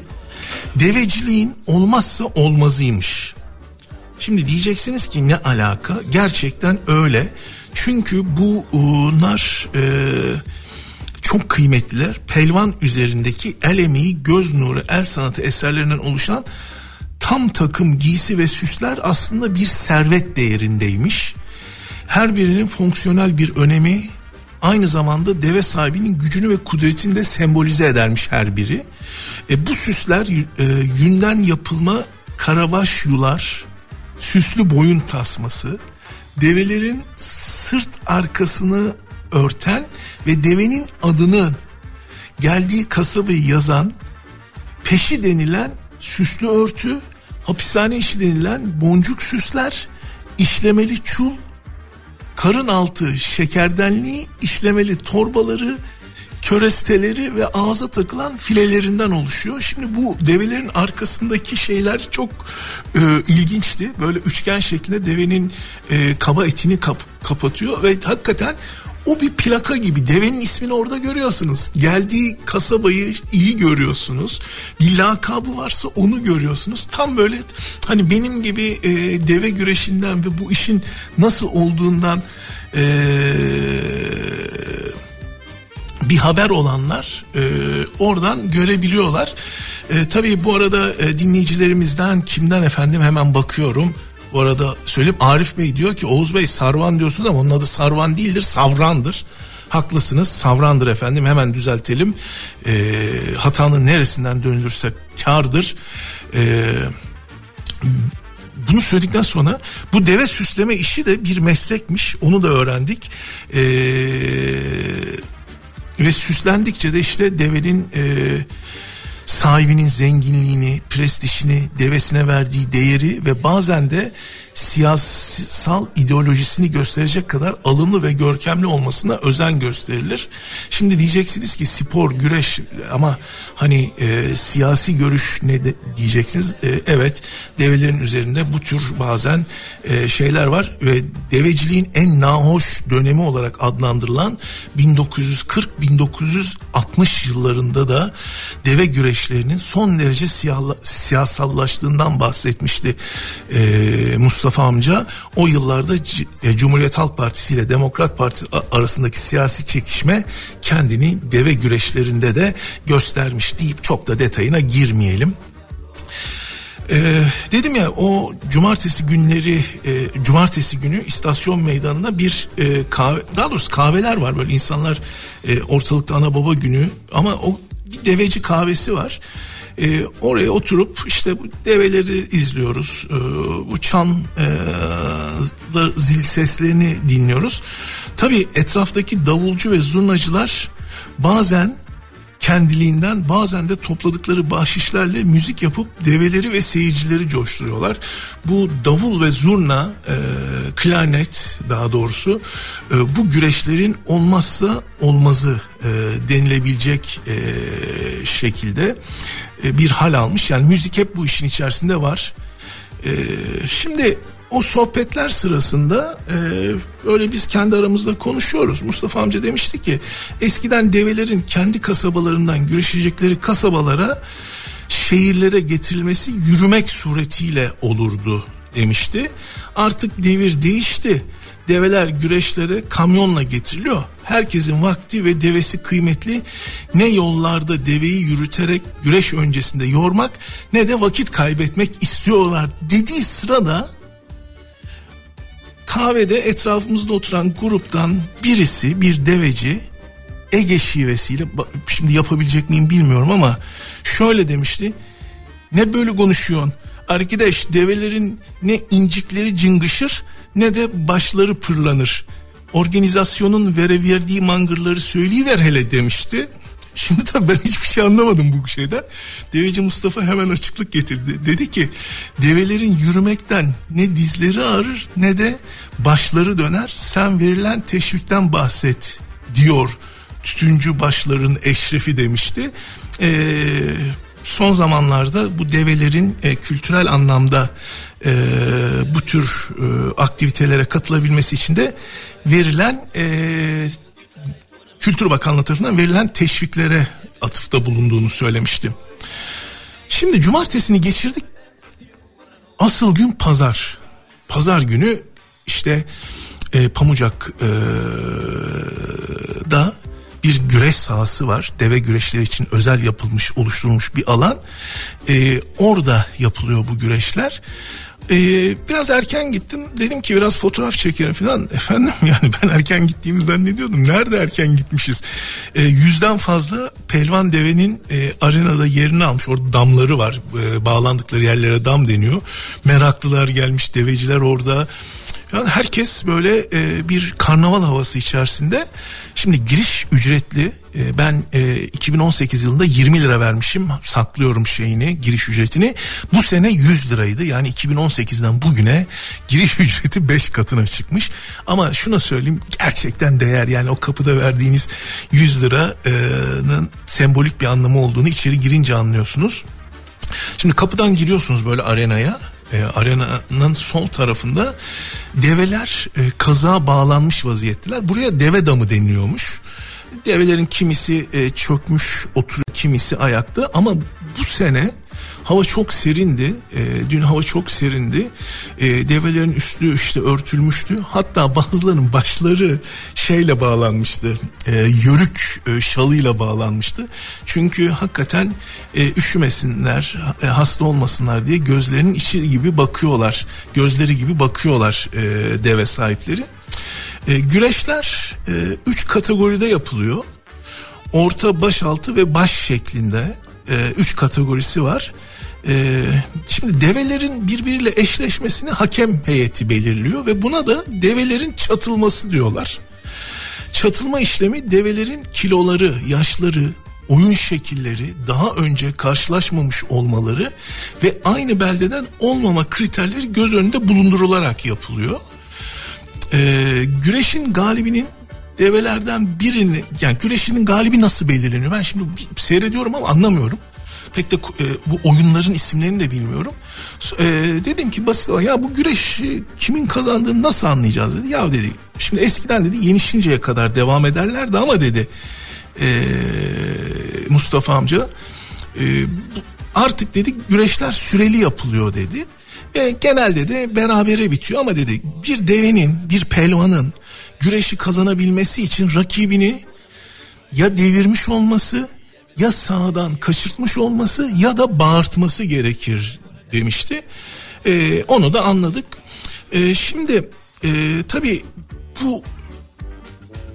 deveciliğin olmazsa olmazıymış. Şimdi diyeceksiniz ki ne alaka? Gerçekten öyle. Çünkü bunlar e, çok kıymetliler. Pelvan üzerindeki el emeği, göz nuru, el sanatı eserlerinden oluşan tam takım giysi ve süsler aslında bir servet değerindeymiş. Her birinin fonksiyonel bir önemi aynı zamanda deve sahibinin gücünü ve kudretini de sembolize edermiş her biri. E, bu süsler e, yünden yapılma karabaş yular, süslü boyun tasması, develerin sırt arkasını örten ve devenin adını geldiği kasabayı yazan peşi denilen süslü örtü, hapishane işi denilen boncuk süsler, işlemeli çul, karın altı şekerdenliği, işlemeli torbaları, köresteleri ve ağza takılan filelerinden oluşuyor. Şimdi bu develerin arkasındaki şeyler çok e, ilginçti. Böyle üçgen şeklinde devenin e, kaba etini kap, kapatıyor ve hakikaten o bir plaka gibi devenin ismini orada görüyorsunuz. Geldiği kasabayı iyi görüyorsunuz. Bir lakabı varsa onu görüyorsunuz. Tam böyle hani benim gibi e, deve güreşinden ve bu işin nasıl olduğundan e, bir haber olanlar e, oradan görebiliyorlar. E, tabii bu arada e, dinleyicilerimizden kimden efendim hemen bakıyorum. Bu arada söyleyeyim Arif Bey diyor ki Oğuz Bey Sarvan diyorsunuz ama onun adı Sarvan değildir Savrandır. Haklısınız Savrandır efendim hemen düzeltelim. E, hatanın neresinden dönülürse kardır. E, bunu söyledikten sonra bu deve süsleme işi de bir meslekmiş onu da öğrendik. Eee ve süslendikçe de işte devenin e, sahibinin zenginliğini, prestijini, devesine verdiği değeri ve bazen de siyasal ideolojisini gösterecek kadar alımlı ve görkemli olmasına özen gösterilir. Şimdi diyeceksiniz ki spor, güreş ama hani e, siyasi görüş ne de, diyeceksiniz? E, evet develerin üzerinde bu tür bazen e, şeyler var ve deveciliğin en nahoş dönemi olarak adlandırılan 1940-1960 yıllarında da deve güreşlerinin son derece siyasallaştığından bahsetmişti e, Mustafa Mustafa amca o yıllarda e, Cumhuriyet Halk Partisi ile Demokrat Parti arasındaki siyasi çekişme kendini deve güreşlerinde de göstermiş deyip çok da detayına girmeyelim. Ee, dedim ya o cumartesi günleri e, cumartesi günü istasyon meydanında bir e, kahve daha doğrusu kahveler var böyle insanlar e, ortalıkta ana baba günü ama o bir deveci kahvesi var. E, oraya oturup işte bu develeri izliyoruz. E, bu çan e, zil seslerini dinliyoruz. Tabii etraftaki davulcu ve zurnacılar bazen kendiliğinden bazen de topladıkları bahşişlerle müzik yapıp develeri ve seyircileri coşturuyorlar. Bu davul ve zurna, e, klarnet daha doğrusu e, bu güreşlerin olmazsa olmazı e, denilebilecek e, şekilde e, bir hal almış. Yani müzik hep bu işin içerisinde var. E, şimdi o sohbetler sırasında e, öyle biz kendi aramızda konuşuyoruz. Mustafa amca demişti ki eskiden develerin kendi kasabalarından güreşecekleri kasabalara şehirlere getirilmesi yürümek suretiyle olurdu demişti. Artık devir değişti. Develer güreşlere kamyonla getiriliyor. Herkesin vakti ve devesi kıymetli. Ne yollarda deveyi yürüterek güreş öncesinde yormak ne de vakit kaybetmek istiyorlar dediği sırada kahvede etrafımızda oturan gruptan birisi bir deveci Ege şivesiyle şimdi yapabilecek miyim bilmiyorum ama şöyle demişti. Ne böyle konuşuyorsun? Arkadaş develerin ne incikleri cıngışır ne de başları pırlanır. Organizasyonun vere verdiği mangırları söyleyiver hele demişti. Şimdi tabii ben hiçbir şey anlamadım bu şeyden. Deveci Mustafa hemen açıklık getirdi. Dedi ki develerin yürümekten ne dizleri ağrır ne de başları döner. Sen verilen teşvikten bahset diyor tütüncü başların eşrefi demişti. Ee, son zamanlarda bu develerin e, kültürel anlamda e, bu tür e, aktivitelere katılabilmesi için de verilen e, Kültür Bakanlığı tarafından verilen teşviklere atıfta bulunduğunu söylemişti. Şimdi cumartesini geçirdik. Asıl gün pazar. Pazar günü işte e, Pamucak e, da bir güreş sahası var. Deve güreşleri için özel yapılmış, oluşturulmuş bir alan. E, orada yapılıyor bu güreşler. Ee, biraz erken gittim. Dedim ki biraz fotoğraf çekerim falan. Efendim yani ben erken gittiğimi zannediyordum. Nerede erken gitmişiz? Ee, yüzden fazla pelvan devenin e, arenada yerini almış. Orada damları var. E, bağlandıkları yerlere dam deniyor. Meraklılar gelmiş. Deveciler orada. Yani herkes böyle e, bir karnaval havası içerisinde. Şimdi giriş ücretli. E, ben e, 2018 yılında 20 lira vermişim. Saklıyorum şeyini, giriş ücretini. Bu sene 100 liraydı. Yani 2018'den bugüne giriş ücreti 5 katına çıkmış. Ama şuna söyleyeyim gerçekten değer. Yani o kapıda verdiğiniz 100 liranın sembolik bir anlamı olduğunu içeri girince anlıyorsunuz. Şimdi kapıdan giriyorsunuz böyle arenaya e, arenanın sol tarafında develer e, kazağa bağlanmış vaziyetteler. Buraya deve damı deniliyormuş. Develerin kimisi e, çökmüş oturuyor kimisi ayakta ama bu sene Hava çok serindi. E, dün hava çok serindi. E, develerin üstü işte örtülmüştü. Hatta bazılarının başları şeyle bağlanmıştı. E, yörük e, şalıyla bağlanmıştı. Çünkü hakikaten e, üşümesinler, e, hasta olmasınlar diye gözlerinin içi gibi bakıyorlar. Gözleri gibi bakıyorlar e, deve sahipleri. E, güreşler e, üç kategoride yapılıyor. Orta, baş altı ve baş şeklinde e, üç kategorisi var. Ee, şimdi develerin birbiriyle eşleşmesini hakem heyeti belirliyor ve buna da develerin çatılması diyorlar. Çatılma işlemi develerin kiloları, yaşları, oyun şekilleri, daha önce karşılaşmamış olmaları ve aynı beldeden olmama kriterleri göz önünde bulundurularak yapılıyor. Ee, güreşin galibinin develerden birini yani güreşinin galibi nasıl belirleniyor? Ben şimdi seyrediyorum ama anlamıyorum pek de e, bu oyunların isimlerini de bilmiyorum. E, dedim ki basit ya bu güreş kimin kazandığını nasıl anlayacağız dedi. Ya dedi şimdi eskiden dedi yenişinceye kadar devam ederlerdi ama dedi e, Mustafa amca e, artık dedi güreşler süreli yapılıyor dedi. Ve genelde de berabere bitiyor ama dedi bir devenin bir pelvanın güreşi kazanabilmesi için rakibini ya devirmiş olması ya sağdan kaçırtmış olması ya da bağırtması gerekir demişti. E, onu da anladık. E, şimdi e, tabii bu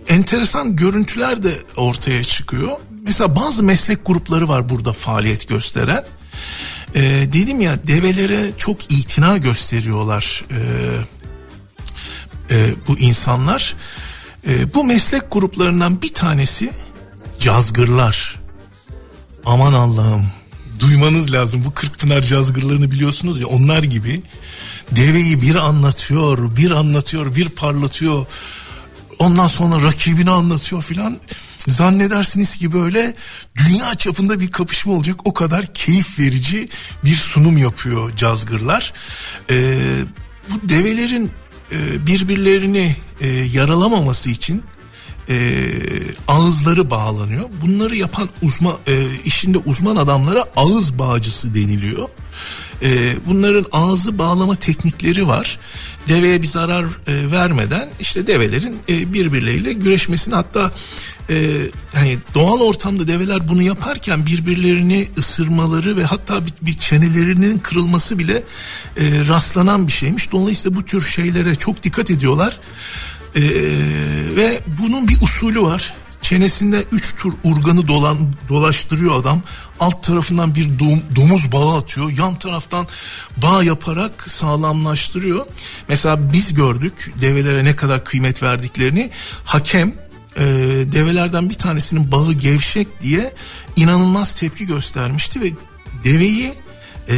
enteresan görüntüler de ortaya çıkıyor. mesela bazı meslek grupları var burada faaliyet gösteren. E, dedim ya develere çok itina gösteriyorlar e, e, bu insanlar. E, bu meslek gruplarından bir tanesi cazgırlar. Aman Allah'ım duymanız lazım. Bu Kırkpınar cazgırlarını biliyorsunuz ya onlar gibi deveyi bir anlatıyor bir anlatıyor bir parlatıyor. Ondan sonra rakibini anlatıyor filan. Zannedersiniz ki böyle dünya çapında bir kapışma olacak. O kadar keyif verici bir sunum yapıyor cazgırlar. Ee, bu develerin e, birbirlerini e, yaralamaması için e, ağızları bağlanıyor. Bunları yapan uzman e, işinde uzman adamlara ağız bağcısı deniliyor. E, bunların ağzı bağlama teknikleri var. Deveye bir zarar e, vermeden işte develerin e, birbirleriyle güreşmesini hatta e, hani doğal ortamda develer bunu yaparken birbirlerini ısırmaları ve hatta bir, bir çenelerinin kırılması bile e, rastlanan bir şeymiş. Dolayısıyla bu tür şeylere çok dikkat ediyorlar. Ee, ve bunun bir usulü var. Çenesinde üç tur urganı dolan, dolaştırıyor adam. Alt tarafından bir dom, domuz bağı atıyor. Yan taraftan bağ yaparak sağlamlaştırıyor. Mesela biz gördük develere ne kadar kıymet verdiklerini. Hakem e, develerden bir tanesinin bağı gevşek diye inanılmaz tepki göstermişti ve deveyi e,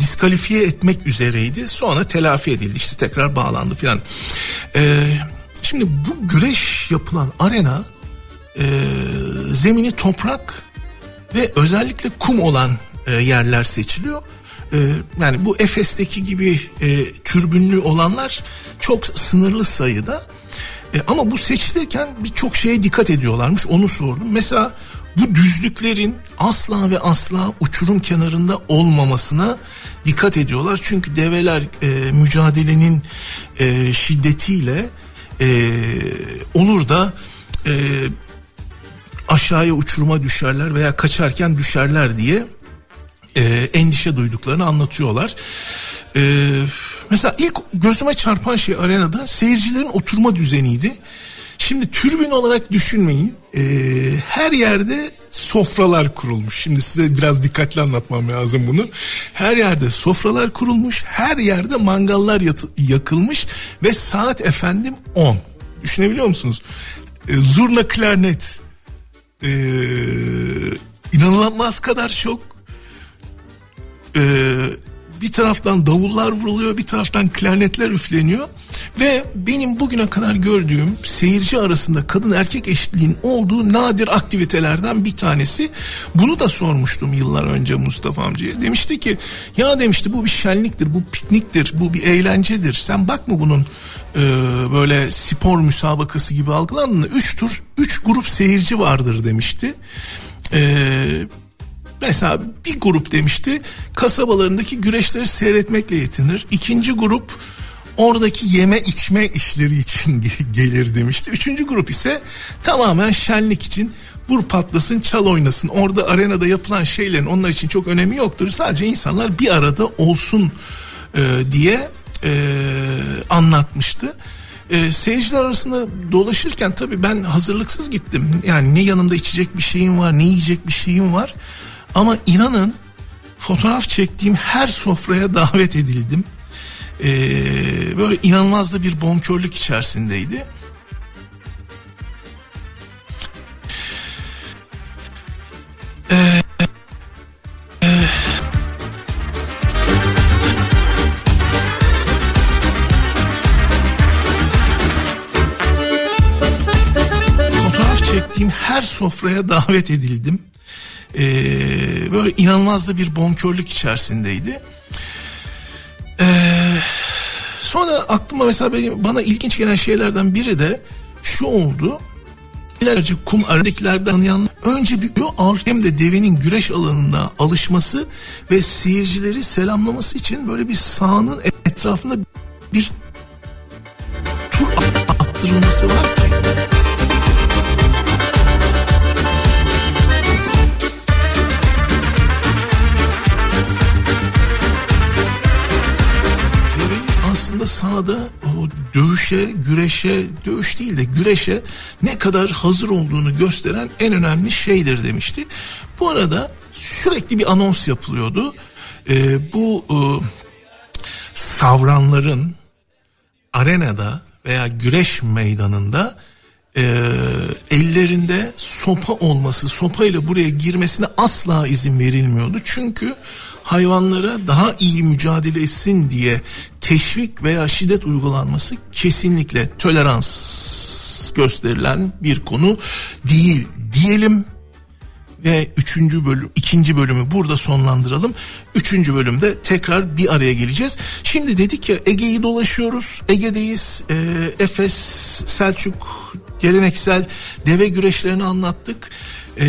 diskalifiye etmek üzereydi. Sonra telafi edildi işte tekrar bağlandı filan. E, şimdi bu güreş yapılan arena e, zemini toprak ve özellikle kum olan e, yerler seçiliyor. E, yani bu Efes'teki gibi e, türbünlü olanlar çok sınırlı sayıda. E, ama bu seçilirken birçok şeye dikkat ediyorlarmış onu sordum. Mesela bu düzlüklerin asla ve asla uçurum kenarında olmamasına dikkat ediyorlar. Çünkü develer e, mücadelenin e, şiddetiyle e, olur da e, aşağıya uçuruma düşerler veya kaçarken düşerler diye e, endişe duyduklarını anlatıyorlar. E, mesela ilk gözüme çarpan şey arenada seyircilerin oturma düzeniydi. Şimdi türbün olarak düşünmeyin. E, her yerde sofralar kurulmuş. Şimdi size biraz dikkatli anlatmam lazım bunu. Her yerde sofralar kurulmuş. Her yerde mangallar yatı, yakılmış. Ve saat efendim 10. Düşünebiliyor musunuz? E, zurna klarnet. E, inanılmaz kadar çok e, bir taraftan davullar vuruluyor bir taraftan klarnetler üfleniyor ve benim bugüne kadar gördüğüm seyirci arasında kadın erkek eşitliğin olduğu nadir aktivitelerden bir tanesi. Bunu da sormuştum yıllar önce Mustafa amcaya. Demişti ki ya demişti bu bir şenliktir, bu pikniktir, bu bir eğlencedir. Sen bakma bunun e, böyle spor müsabakası gibi algılandığında üç tur, üç grup seyirci vardır demişti. Eee Mesela bir grup demişti kasabalarındaki güreşleri seyretmekle yetinir. İkinci grup oradaki yeme içme işleri için gelir demişti. Üçüncü grup ise tamamen şenlik için vur patlasın çal oynasın. Orada arenada yapılan şeylerin onlar için çok önemi yoktur. Sadece insanlar bir arada olsun e, diye e, anlatmıştı. E, seyirciler arasında dolaşırken tabii ben hazırlıksız gittim. Yani ne yanında içecek bir şeyim var ne yiyecek bir şeyim var. Ama inanın fotoğraf çektiğim her sofraya davet edildim. Ee, böyle inanılmaz da bir bonkörlük içerisindeydi. Ee, e, fotoğraf çektiğim her sofraya davet edildim e, böyle inanılmaz da bir bonkörlük içerisindeydi. Sonra aklıma mesela benim, bana ilginç gelen şeylerden biri de şu oldu. İlerce kum arandakilerden tanıyan önce bir hem de devenin güreş alanında alışması ve seyircileri selamlaması için böyle bir sahanın etrafında bir tur attırılması var aslında sahada o dövüşe, güreşe, dövüş değil de güreşe ne kadar hazır olduğunu gösteren en önemli şeydir demişti. Bu arada sürekli bir anons yapılıyordu. Ee, bu e, savranların arenada veya güreş meydanında e, ellerinde sopa olması, sopa ile buraya girmesine asla izin verilmiyordu. Çünkü hayvanlara daha iyi mücadele etsin diye teşvik veya şiddet uygulanması kesinlikle tolerans gösterilen bir konu değil diyelim ve üçüncü bölüm, ikinci bölümü burada sonlandıralım. Üçüncü bölümde tekrar bir araya geleceğiz. Şimdi dedik ya Ege'yi dolaşıyoruz. Ege'deyiz. E, Efes, Selçuk, geleneksel deve güreşlerini anlattık. E,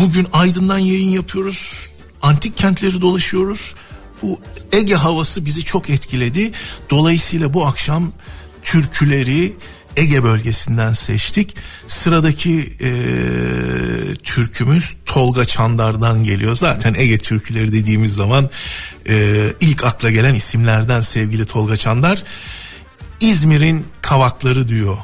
bugün Aydın'dan yayın yapıyoruz. Antik kentleri dolaşıyoruz. Bu Ege havası bizi çok etkiledi. Dolayısıyla bu akşam türküleri, Ege bölgesinden seçtik. Sıradaki e, türkümüz Tolga Çandar'dan geliyor. Zaten Ege türküleri dediğimiz zaman e, ilk akla gelen isimlerden sevgili Tolga Çandar. İzmir'in kavakları diyor.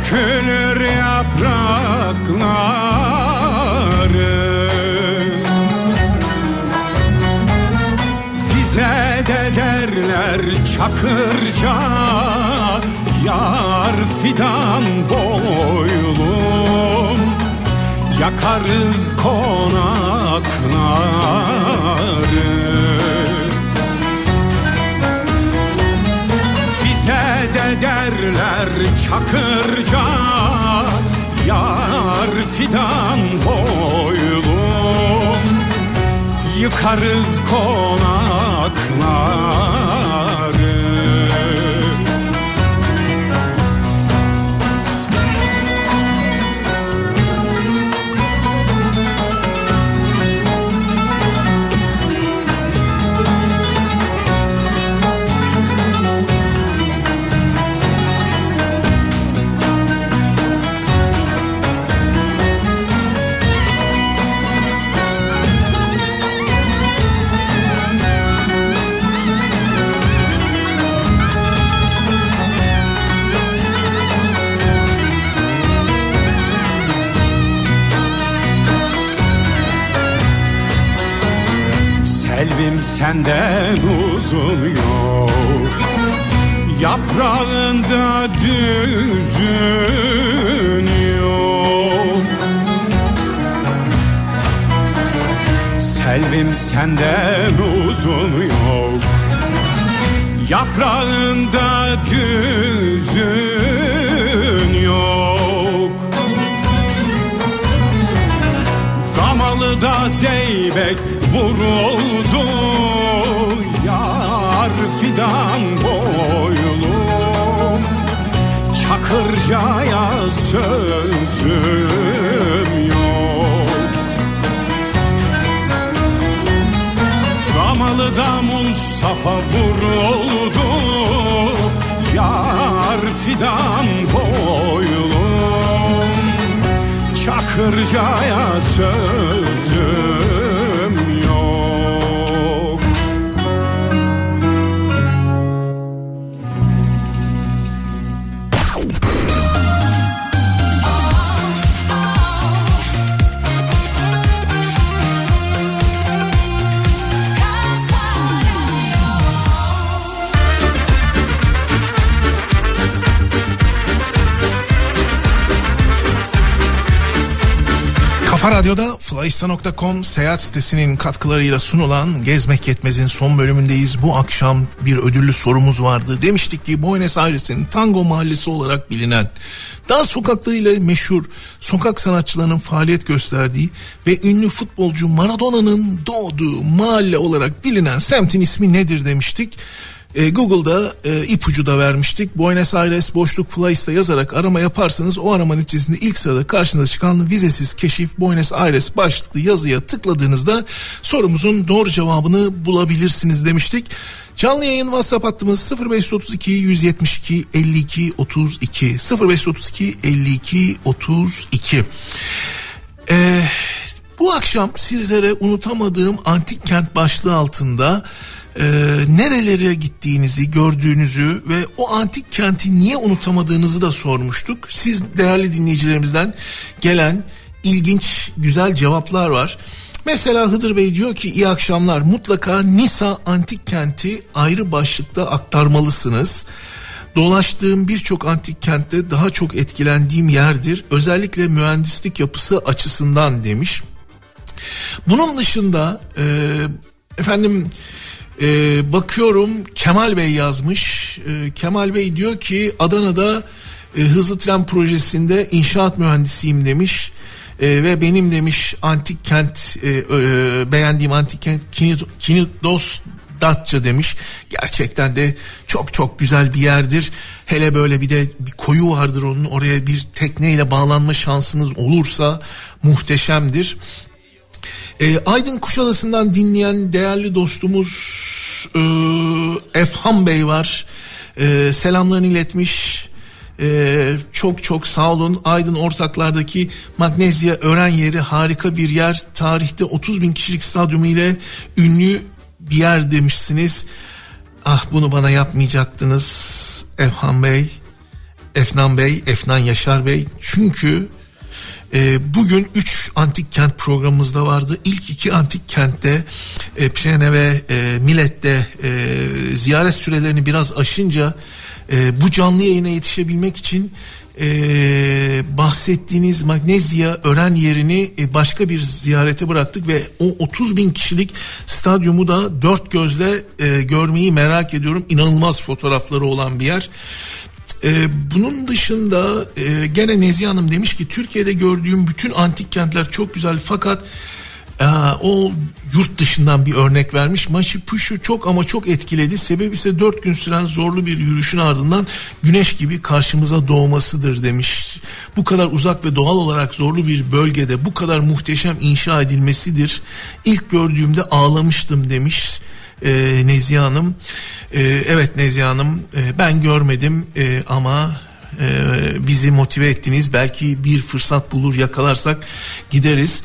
Dökülür yaprakları. Bize de derler çakırca Yar fidan boylum Yakarız konakları derler çakırca Yar fidan boylum Yıkarız konakları Selvim senden uzun yok Yaprağında düzün yok. Selvim senden uzun yok Yaprağında düzün yok. Damalı da zeybek vuruldu Fidan boylum Çakırcaya sözüm yok. Damalı'da Mustafa vuruldu Yar fidan boylum Çakırcaya sözüm
Kafa Radyo'da Flyista.com seyahat sitesinin katkılarıyla sunulan Gezmek Yetmez'in son bölümündeyiz. Bu akşam bir ödüllü sorumuz vardı. Demiştik ki Buenos Aires'in Tango Mahallesi olarak bilinen dar sokaklarıyla meşhur sokak sanatçılarının faaliyet gösterdiği ve ünlü futbolcu Maradona'nın doğduğu mahalle olarak bilinen semtin ismi nedir demiştik. E, Google'da e, ipucu da vermiştik. Buenos Aires boşluk Fly'sta yazarak arama yaparsanız o aramanın içerisinde ilk sırada karşınıza çıkan vizesiz keşif Buenos Aires başlıklı yazıya tıkladığınızda sorumuzun doğru cevabını bulabilirsiniz demiştik. Canlı yayın WhatsApp hattımız 0532 172 52 32 0532 52 32. Ee, bu akşam sizlere unutamadığım antik kent başlığı altında e, nerelere gittiğinizi gördüğünüzü ve o antik kenti niye unutamadığınızı da sormuştuk. Siz değerli dinleyicilerimizden gelen ilginç güzel cevaplar var. Mesela Hıdır Bey diyor ki iyi akşamlar mutlaka Nisa antik kenti ayrı başlıkta aktarmalısınız. Dolaştığım birçok antik kentte daha çok etkilendiğim yerdir. Özellikle mühendislik yapısı açısından demiş. Bunun dışında e, efendim e, bakıyorum Kemal Bey yazmış. E, Kemal Bey diyor ki Adana'da e, hızlı tren projesinde inşaat mühendisiyim demiş. E, ve benim demiş antik kent e, e, beğendiğim antik kent Kinidos Datça demiş. Gerçekten de çok çok güzel bir yerdir. Hele böyle bir de bir koyu vardır onun oraya bir tekneyle bağlanma şansınız olursa muhteşemdir. E, Aydın Kuşadası'ndan dinleyen değerli dostumuz e, Efhan Bey var. E, selamlarını iletmiş. Ee, çok çok sağ olun. Aydın Ortaklar'daki Magnezya Ören yeri harika bir yer. Tarihte 30 bin kişilik stadyumu ile ünlü bir yer demişsiniz. Ah bunu bana yapmayacaktınız Efhan Bey, Efnan Bey, Efnan Yaşar Bey. Çünkü e, bugün 3 antik kent programımızda vardı. İlk iki antik kentte e, Pirene ve e, Millet'te e, ziyaret sürelerini biraz aşınca e, bu canlı yayına yetişebilmek için e, bahsettiğiniz Magnezya öğren yerini e, başka bir ziyarete bıraktık ve o 30 bin kişilik stadyumu da dört gözle e, görmeyi merak ediyorum. İnanılmaz fotoğrafları olan bir yer. Ee, bunun dışında e, gene Nezihe Hanım demiş ki Türkiye'de gördüğüm bütün antik kentler çok güzel fakat e, o yurt dışından bir örnek vermiş. Machu Picchu çok ama çok etkiledi. Sebebi ise dört gün süren zorlu bir yürüyüşün ardından güneş gibi karşımıza doğmasıdır demiş. Bu kadar uzak ve doğal olarak zorlu bir bölgede bu kadar muhteşem inşa edilmesidir. İlk gördüğümde ağlamıştım demiş e, Nezihe Hanım. E, evet Nezihe Hanım e, ben görmedim e, ama e, bizi motive ettiniz. Belki bir fırsat bulur yakalarsak gideriz.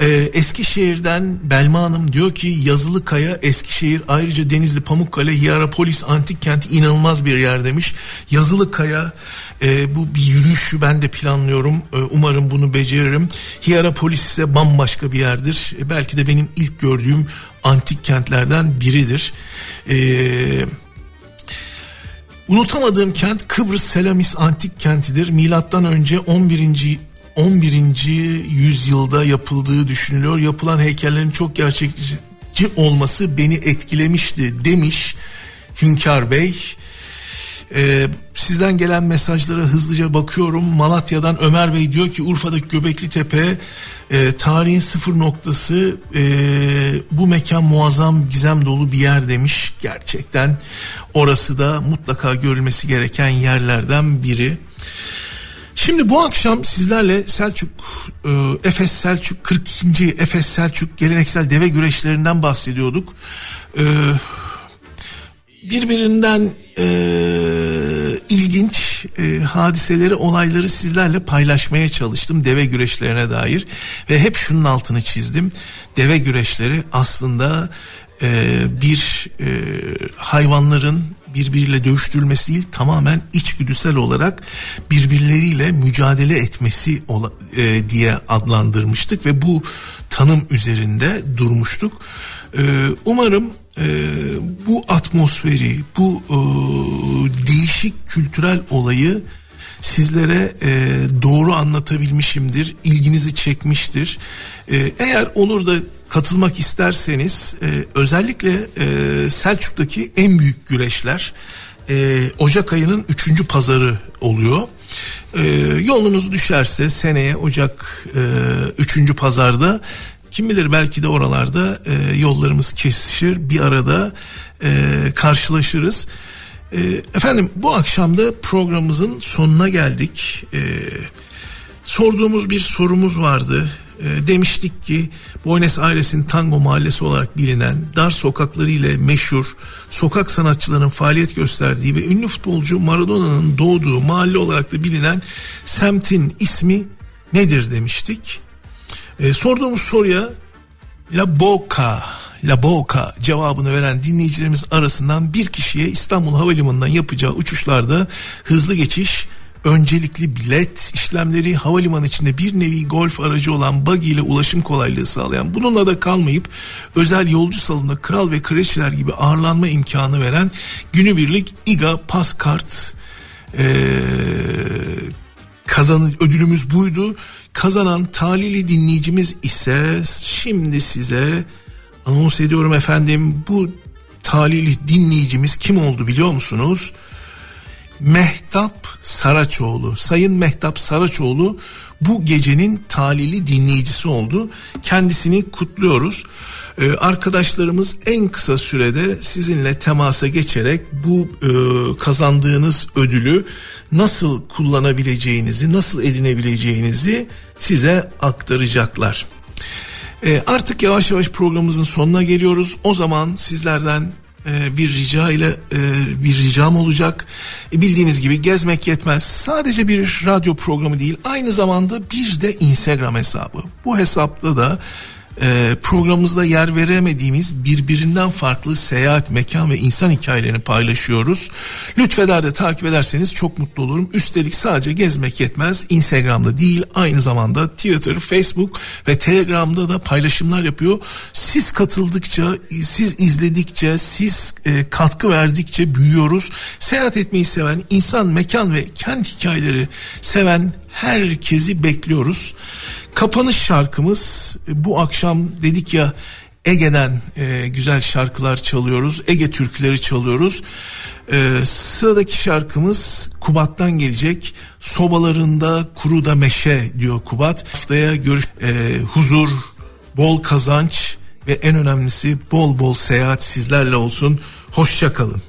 E, Eskişehir'den Belma Hanım diyor ki Yazılı Kaya Eskişehir ayrıca Denizli Pamukkale Hierapolis antik kenti inanılmaz bir yer demiş. Yazılı Kaya e, bu bir yürüyüşü ben de planlıyorum. E, umarım bunu beceririm. Hierapolis ise bambaşka bir yerdir. E, belki de benim ilk gördüğüm antik kentlerden biridir. Eee Unutamadığım kent Kıbrıs Selamis antik kentidir. Milattan önce 11. 11. yüzyılda yapıldığı düşünülüyor. Yapılan heykellerin çok gerçekçi olması beni etkilemişti demiş Hünkar Bey. Ee, sizden gelen mesajlara hızlıca bakıyorum. Malatya'dan Ömer Bey diyor ki Urfa'daki Göbekli Tepe e, tarihin sıfır noktası e, bu mekan muazzam gizem dolu bir yer demiş. Gerçekten orası da mutlaka görülmesi gereken yerlerden biri. Şimdi bu akşam sizlerle Selçuk, e, Efes Selçuk 42. Efes Selçuk geleneksel deve güreşlerinden bahsediyorduk. E, birbirinden e, ilginç e, hadiseleri, olayları sizlerle paylaşmaya çalıştım deve güreşlerine dair ve hep şunun altını çizdim. Deve güreşleri aslında e, bir e, hayvanların birbiriyle dövüştürülmesi değil tamamen içgüdüsel olarak birbirleriyle mücadele etmesi e, diye adlandırmıştık ve bu tanım üzerinde durmuştuk. E, umarım e, bu atmosferi, bu e, değişik kültürel olayı sizlere e, doğru anlatabilmişimdir, ilginizi çekmiştir. E, eğer olur da katılmak isterseniz e, özellikle e, Selçuk'taki en büyük güreşler e, Ocak ayının üçüncü pazarı oluyor. E, yolunuz düşerse seneye Ocak e, üçüncü pazarda kim bilir belki de oralarda e, yollarımız kesişir bir arada e, karşılaşırız. E, efendim bu akşam da programımızın sonuna geldik. E, sorduğumuz bir sorumuz vardı. E, demiştik ki Buenos Aires'in tango mahallesi olarak bilinen dar sokakları ile meşhur sokak sanatçılarının faaliyet gösterdiği ve ünlü futbolcu Maradona'nın doğduğu mahalle olarak da bilinen semtin ismi nedir demiştik. E, sorduğumuz soruya La Boca, La Boca cevabını veren dinleyicilerimiz arasından bir kişiye İstanbul Havalimanı'ndan yapacağı uçuşlarda hızlı geçiş öncelikli bilet işlemleri havalimanı içinde bir nevi golf aracı olan buggy ile ulaşım kolaylığı sağlayan bununla da kalmayıp özel yolcu salonunda kral ve kraliçeler gibi ağırlanma imkanı veren günübirlik İGA Paskart ee, kazanı ödülümüz buydu. Kazanan talili dinleyicimiz ise şimdi size anons ediyorum efendim bu talili dinleyicimiz kim oldu biliyor musunuz? Mehtap Saraçoğlu. Sayın Mehtap Saraçoğlu bu gecenin talili dinleyicisi oldu. Kendisini kutluyoruz. Ee, arkadaşlarımız en kısa sürede sizinle temasa geçerek bu e, kazandığınız ödülü nasıl kullanabileceğinizi, nasıl edinebileceğinizi size aktaracaklar. Ee, artık yavaş yavaş programımızın sonuna geliyoruz. O zaman sizlerden e, bir rica ile e, bir ricam olacak. E, bildiğiniz gibi gezmek yetmez. Sadece bir radyo programı değil, aynı zamanda bir de Instagram hesabı. Bu hesapta da e, programımızda yer veremediğimiz birbirinden farklı seyahat, mekan ve insan hikayelerini paylaşıyoruz. Lütfeder de takip ederseniz çok mutlu olurum. Üstelik sadece gezmek yetmez. Instagram'da değil aynı zamanda Twitter, Facebook ve Telegram'da da paylaşımlar yapıyor. Siz katıldıkça, siz izledikçe, siz e, katkı verdikçe büyüyoruz. Seyahat etmeyi seven, insan, mekan ve kent hikayeleri seven herkesi bekliyoruz. Kapanış şarkımız bu akşam dedik ya Ege'den e, güzel şarkılar çalıyoruz. Ege türküleri çalıyoruz. E, sıradaki şarkımız Kubat'tan gelecek. Sobalarında kuru da meşe diyor Kubat. Haftaya görüş e, huzur, bol kazanç ve en önemlisi bol bol seyahat sizlerle olsun. Hoşça kalın.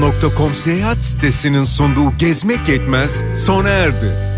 Flyista.com seyahat sitesinin sunduğu Gezmek Yetmez sona erdi.